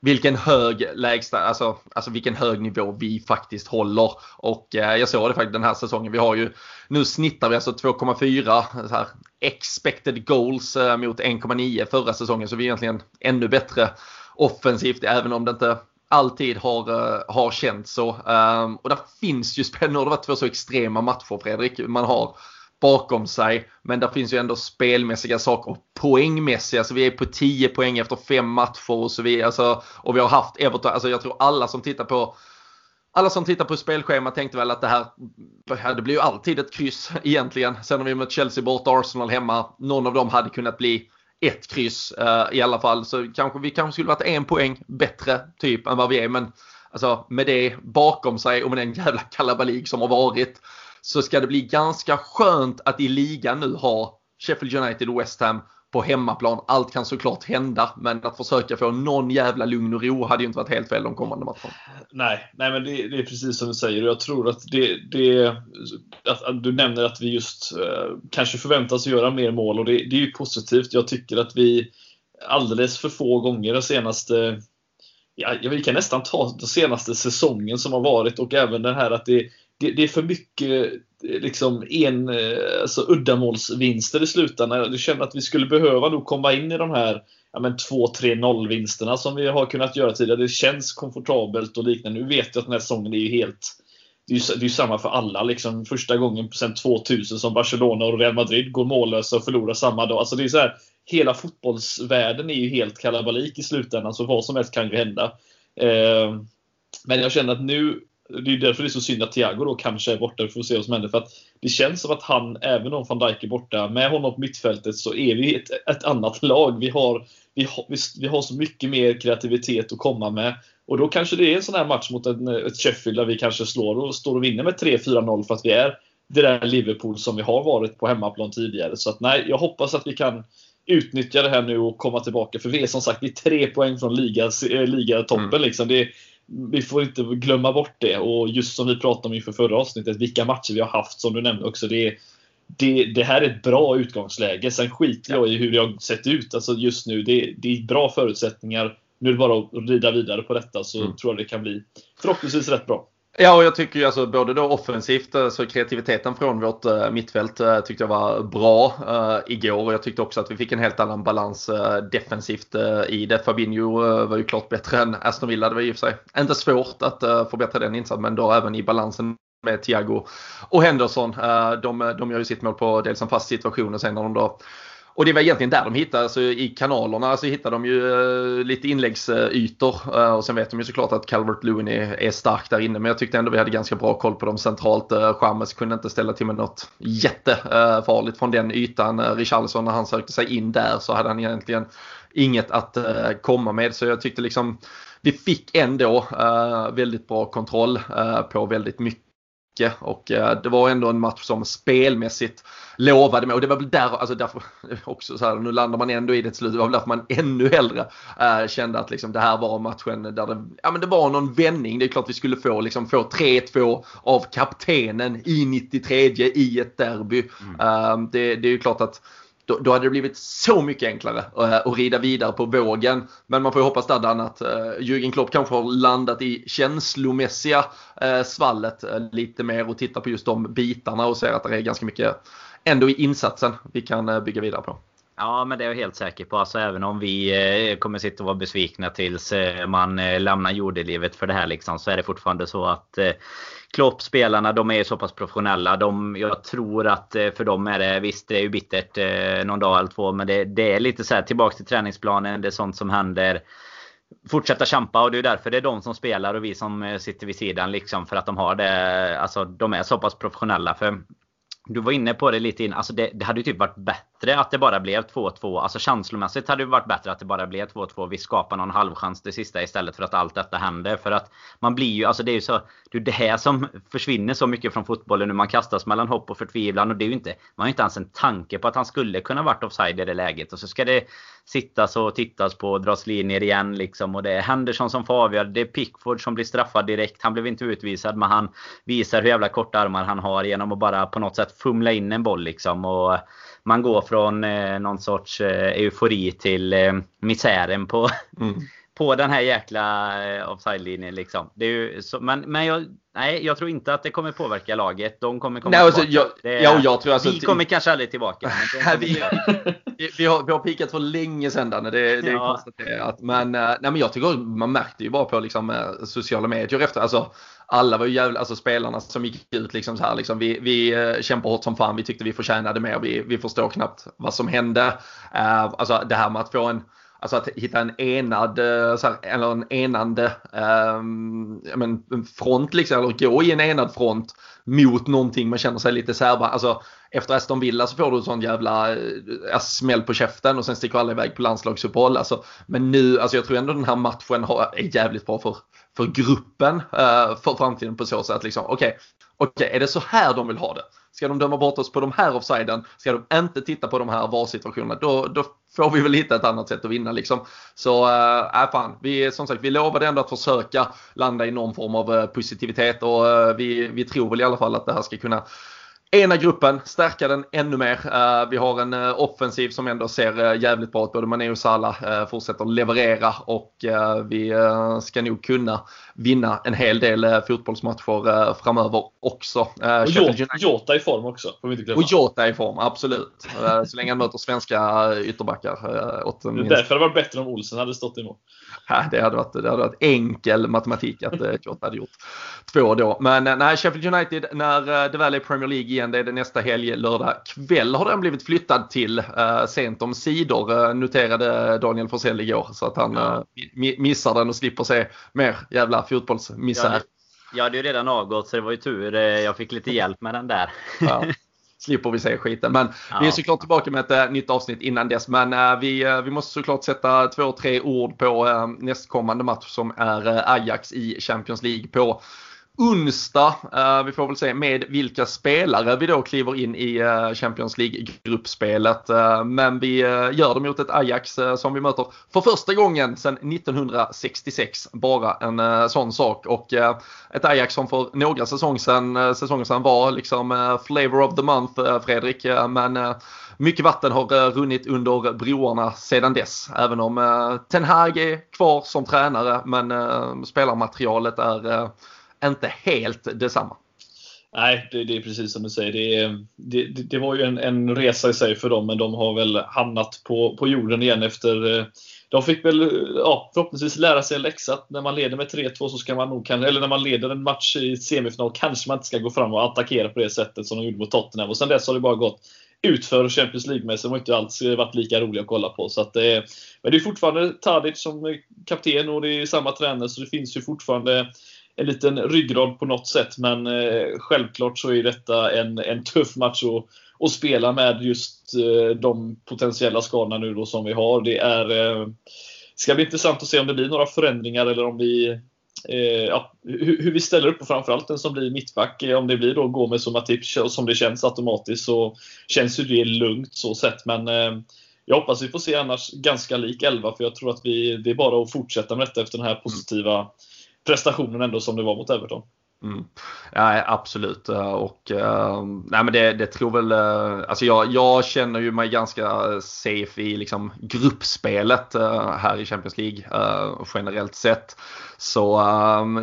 vilken hög lägsta, alltså, alltså vilken hög nivå vi faktiskt håller. Och eh, jag såg det faktiskt den här säsongen. Vi har ju, nu snittar vi alltså 2,4 expected goals eh, mot 1,9 förra säsongen. Så vi är egentligen ännu bättre offensivt även om det inte alltid har, eh, har känts så. Um, och där finns ju spännande, det har varit två så extrema matcher Fredrik. Man har bakom sig. Men det finns ju ändå spelmässiga saker. Poängmässiga, så vi är på 10 poäng efter fem matcher och så vidare. Alltså, och vi har haft Everton, alltså jag tror alla som tittar på alla som tittar på spelschemat tänkte väl att det här, det blir ju alltid ett kryss egentligen. Sen har vi mött Chelsea borta, Arsenal hemma. Någon av dem hade kunnat bli ett kryss uh, i alla fall. Så kanske vi kanske skulle varit en poäng bättre typ än vad vi är. Men alltså med det bakom sig och med den jävla kalabalik som har varit så ska det bli ganska skönt att i ligan nu ha Sheffield United och West Ham på hemmaplan. Allt kan såklart hända, men att försöka få någon jävla lugn och ro hade ju inte varit helt fel de kommande matcherna. Nej, nej men det, det, är precis som du säger. Jag tror att det, det att, att du nämner att vi just eh, kanske förväntas göra mer mål och det, det är ju positivt. Jag tycker att vi alldeles för få gånger den senaste Ja, vi kan nästan ta den senaste säsongen som har varit och även den här att det, det, det, är för mycket eh, liksom en, eh, alltså, uddamålsvinster i slutändan. Jag känner att vi skulle behöva nog komma in i de här ja, 2-3-0 vinsterna som vi har kunnat göra tidigare. Det känns komfortabelt och liknande. Nu vet jag att den här säsongen är ju helt det är ju det är samma för alla. Liksom, första gången sedan 2000 som Barcelona och Real Madrid går mållösa och förlorar samma dag. Alltså det är så här, hela fotbollsvärlden är ju helt kalabalik i slutändan, så vad som helst kan ju hända. Eh, men jag känner att nu det är därför det är så synd att Thiago då kanske är borta. Vi får se vad som händer. För att det känns som att han, även om van Dijk är borta, med honom på mittfältet så är vi ett, ett annat lag. Vi har, vi, har, vi, har så mycket mer kreativitet att komma med. Och då kanske det är en sån här match mot en, ett Sheffield där vi kanske slår och står och vinner med 3-4-0 för att vi är det där Liverpool som vi har varit på hemmaplan tidigare. Så att nej, jag hoppas att vi kan utnyttja det här nu och komma tillbaka. För vi är som sagt vi är tre poäng från eh, ligatoppen. Mm. Liksom. Det, vi får inte glömma bort det. Och just som vi pratade om inför förra avsnittet, vilka matcher vi har haft som du nämnde också. Det, det, det här är ett bra utgångsläge. Sen skiter jag i hur det har sett ut alltså just nu. Det, det är bra förutsättningar. Nu är det bara att rida vidare på detta så mm. tror jag det kan bli förhoppningsvis rätt bra. Ja, och jag tycker ju alltså både då offensivt, eh, så kreativiteten från vårt eh, mittfält eh, tyckte jag var bra uh, igår. Och jag tyckte också att vi fick en helt annan balans defensivt i det. Fabinho var ju klart bättre än Aston Villa. Det var i och för sig inte svårt att förbättra den insatsen, men då även i balansen med Thiago och Henderson. de, de gör ju sitt mål på dels en fast situation och sen när de då och det var egentligen där de hittade, alltså i kanalerna så hittade de ju eh, lite inläggsytor. Eh, och sen vet de ju såklart att Calvert Lewin är, är stark där inne. Men jag tyckte ändå vi hade ganska bra koll på dem centralt. Eh, Chamez kunde inte ställa till med något jättefarligt från den ytan. Richarlison när han sökte sig in där så hade han egentligen inget att komma med. Så jag tyckte liksom vi fick ändå väldigt bra kontroll på väldigt mycket och eh, det var ändå en match som spelmässigt lovade mig och det var väl där, alltså därför också så här, nu landar man ändå i det till slut, det var väl därför man ännu hellre äh, kände att liksom, det här var matchen där det, ja, men det var någon vändning. Det är klart vi skulle få, liksom, få 3-2 av kaptenen i 93 i ett derby. Mm. Äh, det, det är ju klart att då, då hade det blivit så mycket enklare eh, att rida vidare på vågen. Men man får ju hoppas Daddan att eh, Jürgen Klopp kanske har landat i känslomässiga eh, svallet lite mer och tittar på just de bitarna och ser att det är ganska mycket ändå i insatsen vi kan bygga vidare på. Ja, men det är jag helt säker på. Alltså, även om vi eh, kommer sitta och vara besvikna tills eh, man eh, lämnar jordelivet för det här liksom, så är det fortfarande så att Klopp, spelarna, de är så pass professionella. De, jag tror att för dem är det, visst det är ju bittert någon dag eller två, men det, det är lite så här tillbaks till träningsplanen. Det är sånt som händer fortsätta kämpa och det är därför det är de som spelar och vi som sitter vid sidan liksom för att de har det. Alltså de är så pass professionella. För du var inne på det lite innan. Alltså det, det hade ju typ varit bättre att det bara blev 2-2. Alltså känslomässigt hade det varit bättre att det bara blev 2-2. Vi skapar någon halvchans det sista istället för att allt detta händer. För att man blir ju, alltså det är ju så. Det är det här som försvinner så mycket från fotbollen nu. Man kastas mellan hopp och förtvivlan. Och det är ju inte, man har ju inte ens en tanke på att han skulle kunna varit offside i det läget. Och så ska det sittas och tittas på och dras linjer igen liksom. Och det är Henderson som får avgöra. Det är Pickford som blir straffad direkt. Han blev inte utvisad men han visar hur jävla korta armar han har genom att bara på något sätt fumla in en boll liksom. Och man går från eh, någon sorts eh, eufori till eh, misären på, mm. på den här jäkla eh, offside-linjen. Liksom. Så, men men jag, nej, jag tror inte att det kommer påverka laget. De kommer komma nej, alltså, tillbaka. Jag, är, ja, jag tror alltså, vi kommer kanske aldrig tillbaka. vi, vi, har, vi har pikat för länge sedan Danne, det, det är ja. konstaterat. Men, eh, nej, men jag tycker man märkte ju bara på liksom, eh, sociala medier efter. Alltså, alla var ju jävla, alltså spelarna som gick ut liksom så här liksom, vi, vi kämpar hårt som fan, vi tyckte vi förtjänade mer, vi, vi förstår knappt vad som hände. Uh, alltså det här med att få en Alltså att hitta en enad, eh, här, eller en enande um, men, front liksom, eller gå i en enad front mot någonting man känner sig lite särba. Alltså efter Aston Villa så får du en sån jävla äh, smäll på käften och sen sticker alla iväg på landslagsuppehåll. Alltså, men nu, alltså jag tror ändå den här matchen har, är jävligt bra för, för gruppen uh, för framtiden på så sätt. Liksom, Okej, okay, okay, är det så här de vill ha det? Ska de döma bort oss på de här offsiden, ska de inte titta på de här VAR-situationerna, då, då får vi väl hitta ett annat sätt att vinna liksom. Så eh, äh, fan, vi, som sagt, vi lovade ändå att försöka landa i någon form av eh, positivitet och äh, vi, vi tror väl i alla fall att det här ska kunna ena gruppen, stärka den ännu mer. Uh, vi har en uh, offensiv som ändå ser uh, jävligt bra ut. Både Mané och Salah fortsätter leverera och vi ska nog kunna vinna en hel del fotbollsmatcher framöver också. och Jota i form också. Och Jota i form, absolut. så länge han möter svenska ytterbackar. Åt det är därför det var bättre om Olsen hade stått emot. det, hade varit, det hade varit enkel matematik att Jota hade gjort två då. Men nej, Sheffield United när det väl är Premier League igen. Det är det nästa helg, lördag kväll har den blivit flyttad till. Uh, sent om sidor uh, noterade Daniel Forsell igår. Så att han ja. uh, missar den och slipper se mer jävla fotbollsmisär. Ja, jag hade ju redan avgått så det var ju tur. Jag fick lite hjälp med den där. Ja. slipper vi se skiten. Men ja. vi är såklart tillbaka med ett nytt avsnitt innan dess. Men vi, vi måste såklart sätta två, tre ord på nästkommande match som är Ajax i Champions League på onsdag. Uh, vi får väl se med vilka spelare vi då kliver in i uh, Champions League-gruppspelet. Uh, men vi gör det mot ett Ajax som vi möter för första gången sedan 1966. Bara en sån sak. Och ett Ajax som för några säsonger sedan, säsonger sedan var liksom flavor of the month, Fredrik. men mycket vatten har runnit under broarna sedan dess. Även om Ten Hag är kvar som tränare men spelarmaterialet är inte helt detsamma. Nej, det, det, är precis som du säger. Det, det, det, var ju en, en, resa i sig för dem, men de har väl hamnat på, på jorden igen efter eh, de fick väl eh, ja, förhoppningsvis lära sig en läxa att när man leder med 3-2 så ska man nog, eller när man leder en match i semifinal kanske man inte ska gå fram och attackera på det sättet som de gjorde mot Tottenham. Och sen dess har det bara gått utför Champions League-mässigt. De har inte alls eh, varit lika roliga att kolla på. Så att det, men det är fortfarande Tadic som kapten och det är samma tränare så det finns ju fortfarande en liten ryggrad på något sätt. Men eh, självklart så är detta en, en tuff match att, att spela med just eh, de potentiella skadorna nu då som vi har. Det är, eh, ska bli intressant att se om det blir några förändringar eller om vi eh, ja, hur, hur, vi ställer upp och framförallt den som blir mittback. Eh, om det blir då Gomes och Matip som det känns automatiskt så känns ju det lugnt så sett. Men eh, jag hoppas vi får se annars ganska lik 11 för jag tror att vi, det är bara att fortsätta med detta efter den här positiva prestationen ändå som det var mot Everton. Mm. Ja, absolut. Och, uh, nej, men det, det tror väl, uh, alltså jag, jag känner ju mig ganska safe i liksom, gruppspelet uh, här i Champions League generellt sett. Så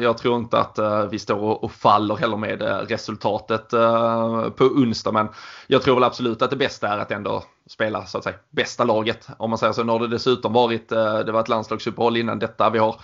jag tror inte att vi står och, och faller heller med resultatet på onsdag. Men jag tror väl absolut att det bästa är att ändå spela så att säga bästa laget. Om man säger så. Nu har det dessutom varit, det var ett landslagsuppehåll innan detta. Vi har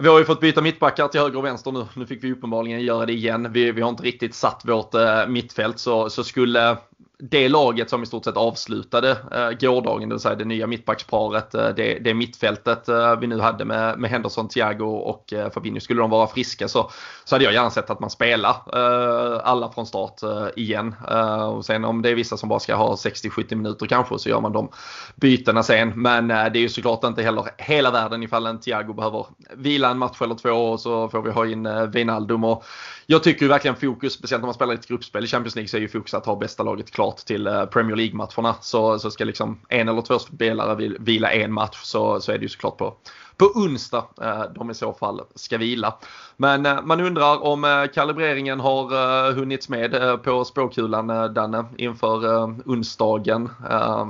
vi har ju fått byta mittbackar till höger och vänster nu. Nu fick vi uppenbarligen göra det igen. Vi, vi har inte riktigt satt vårt eh, mittfält så, så skulle det laget som i stort sett avslutade eh, gårdagen, det vill säga det nya mittbacksparet, eh, det, det mittfältet eh, vi nu hade med, med Henderson, Thiago och eh, Fabinho, skulle de vara friska så, så hade jag gärna sett att man spelar eh, alla från start eh, igen. Eh, och sen om det är vissa som bara ska ha 60-70 minuter kanske så gör man de bytena sen. Men eh, det är ju såklart inte heller hela världen ifall en Thiago behöver vila en match eller två och så får vi ha in eh, Wijnaldum. Och jag tycker ju verkligen fokus, speciellt när man spelar ett gruppspel i Champions League, så är ju fokus att ha bästa laget klart till eh, Premier League-matcherna. Så, så ska liksom en eller två spelare vila en match så, så är det ju såklart på, på onsdag eh, de i så fall ska vila. Men eh, man undrar om kalibreringen har hunnits med på spåkulan Danne inför onsdagen.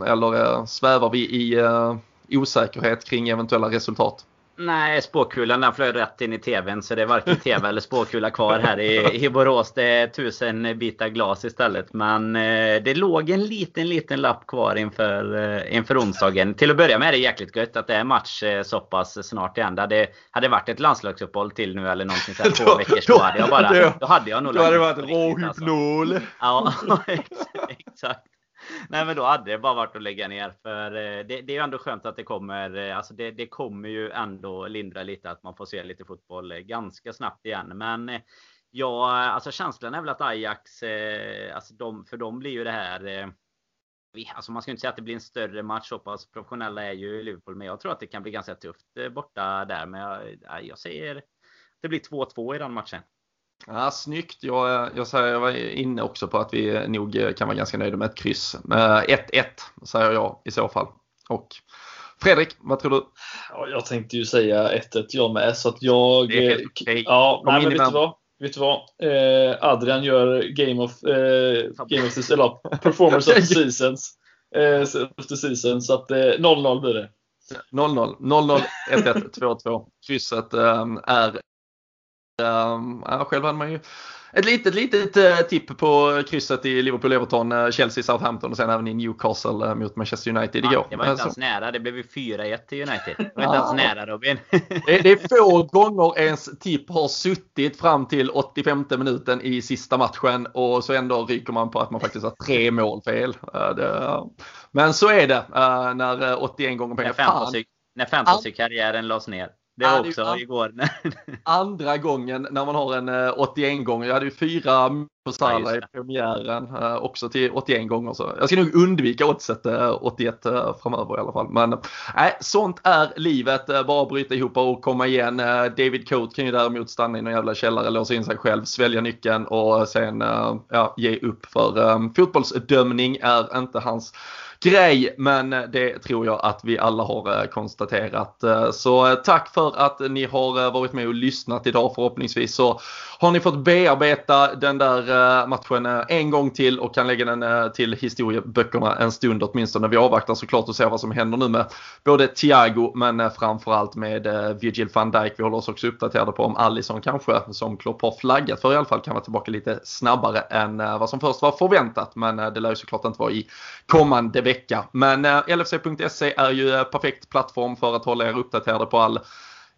Eller svävar vi i osäkerhet kring eventuella resultat? Nej, spåkulan den flög rätt in i tvn. Så det är varken tv eller spåkula kvar här i, i Borås. Det är tusen bitar glas istället. Men eh, det låg en liten, liten lapp kvar inför, eh, inför onsdagen. Till att börja med är det jäkligt gött att det är match eh, så pass snart igen. Det hade, hade varit ett landslagsuppehåll till nu eller någonting sånt två veckor så hade jag bara... Då hade jag nog... Då hade det varit. Alltså. Ja, exakt. Nej men då hade det bara varit att lägga ner. För eh, det, det är ju ändå skönt att det kommer. Eh, alltså det, det, kommer ju ändå lindra lite att man får se lite fotboll eh, ganska snabbt igen. Men ja, alltså känslan är väl att Ajax, alltså de, för dem blir ju det här Alltså man ska inte säga att det blir en större match, så pass professionella är ju Liverpool. Men jag tror att det kan bli ganska tufft borta där. Men jag, jag säger det blir 2-2 i den matchen. Ja, snyggt. Jag, jag, säger, jag var inne också på att vi nog kan vara ganska nöjda med ett kryss. 1-1 säger jag i så fall. Och Fredrik, vad tror du? Ja, jag tänkte ju säga 1-1 jag med. Så att jag... Det är helt okay. Ja, nej, men vet du vad? Vet du vad? Eh, Adrian gör Game of, eh, game of the, eller, Performance of the Seasons. Eh, the season, så att 0-0 eh, blir det. 0-0, 0-0, 1-1, 2-2. Krysset eh, är Um, ja, själv hade man ju ett litet, litet uh, tipp på krysset i Liverpool-Everton, uh, Chelsea-Southampton och sen även i Newcastle uh, mot Manchester United igår. Det var inte ens nära, det blev ju 4-1 till United. Det var inte ens nära Robin. det, det, är få gånger ens tipp har suttit fram till 85 minuten i sista matchen och så ändå ryker man på att man faktiskt har tre mål fel. Det, men så är det när 81 gånger pengar. När fantasy-karriären lades ner. Det var också an- igår. andra gången när man har en 81 eh, gånger. Jag hade ju fyra på Salah ja, i premiären eh, också till 81 gånger. Så jag ska nog undvika oddset 81 eh, framöver i alla fall. Men nej, sånt är livet. Bara bryta ihop och komma igen. David Coate kan ju däremot stanna i någon jävla källare, låsa in sig själv, svälja nyckeln och sen ja, ge upp. För um, fotbollsdömning är inte hans grej. Men det tror jag att vi alla har eh, konstaterat. Eh, så eh, tack för att ni har varit med och lyssnat idag. Förhoppningsvis så har ni fått bearbeta den där matchen en gång till och kan lägga den till historieböckerna en stund åtminstone. Vi avvaktar såklart och ser vad som händer nu med både Thiago men framförallt med Virgil van Dijk. Vi håller oss också uppdaterade på om Alisson kanske, som Klopp har flaggat för i alla fall, kan vara tillbaka lite snabbare än vad som först var förväntat. Men det lär ju såklart inte vara i kommande vecka vecka. Men eh, LFC.se är ju eh, perfekt plattform för att hålla er uppdaterade på all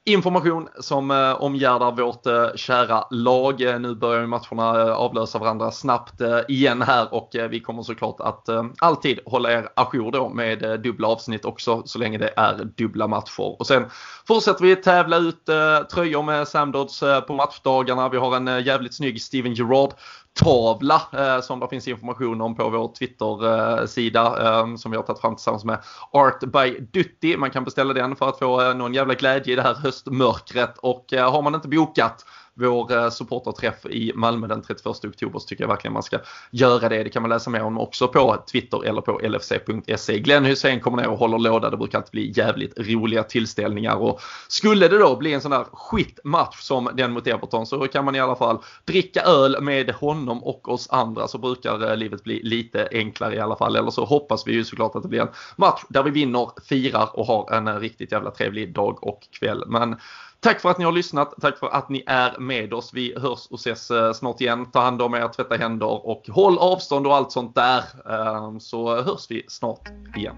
information som eh, omgärdar vårt kära lag. Nu börjar ju matcherna avlösa varandra snabbt igen här och vi kommer såklart att alltid hålla er ajour då med dubbla avsnitt också så länge det är dubbla matcher. Och sen fortsätter vi tävla ut tröjor med Samdods på matchdagarna. Vi har en jävligt snygg Steven Gerrard tavla eh, som det finns information om på vår Twitter-sida eh, som vi har tagit fram tillsammans med Art by Dutti. Man kan beställa den för att få eh, någon jävla glädje i det här höstmörkret och eh, har man inte bokat vår eh, supporterträff i Malmö den 31 oktober så tycker jag verkligen man ska göra det. Det kan man läsa mer om också på Twitter eller på lfc.se. Glenn Hussein kommer ner och håller låda. Det brukar alltid bli jävligt roliga tillställningar och skulle det då bli en sån där skitmatch som den mot Everton så kan man i alla fall dricka öl med honom och oss andra så brukar eh, livet bli lite enklare i alla fall. Eller så hoppas vi ju såklart att det blir en match där vi vinner, firar och har en eh, riktigt jävla trevlig dag och kväll. Men Tack för att ni har lyssnat. Tack för att ni är med oss. Vi hörs och ses eh, snart igen. Ta hand om er, tvätta händer och håll avstånd och allt sånt där. Eh, så hörs vi snart igen.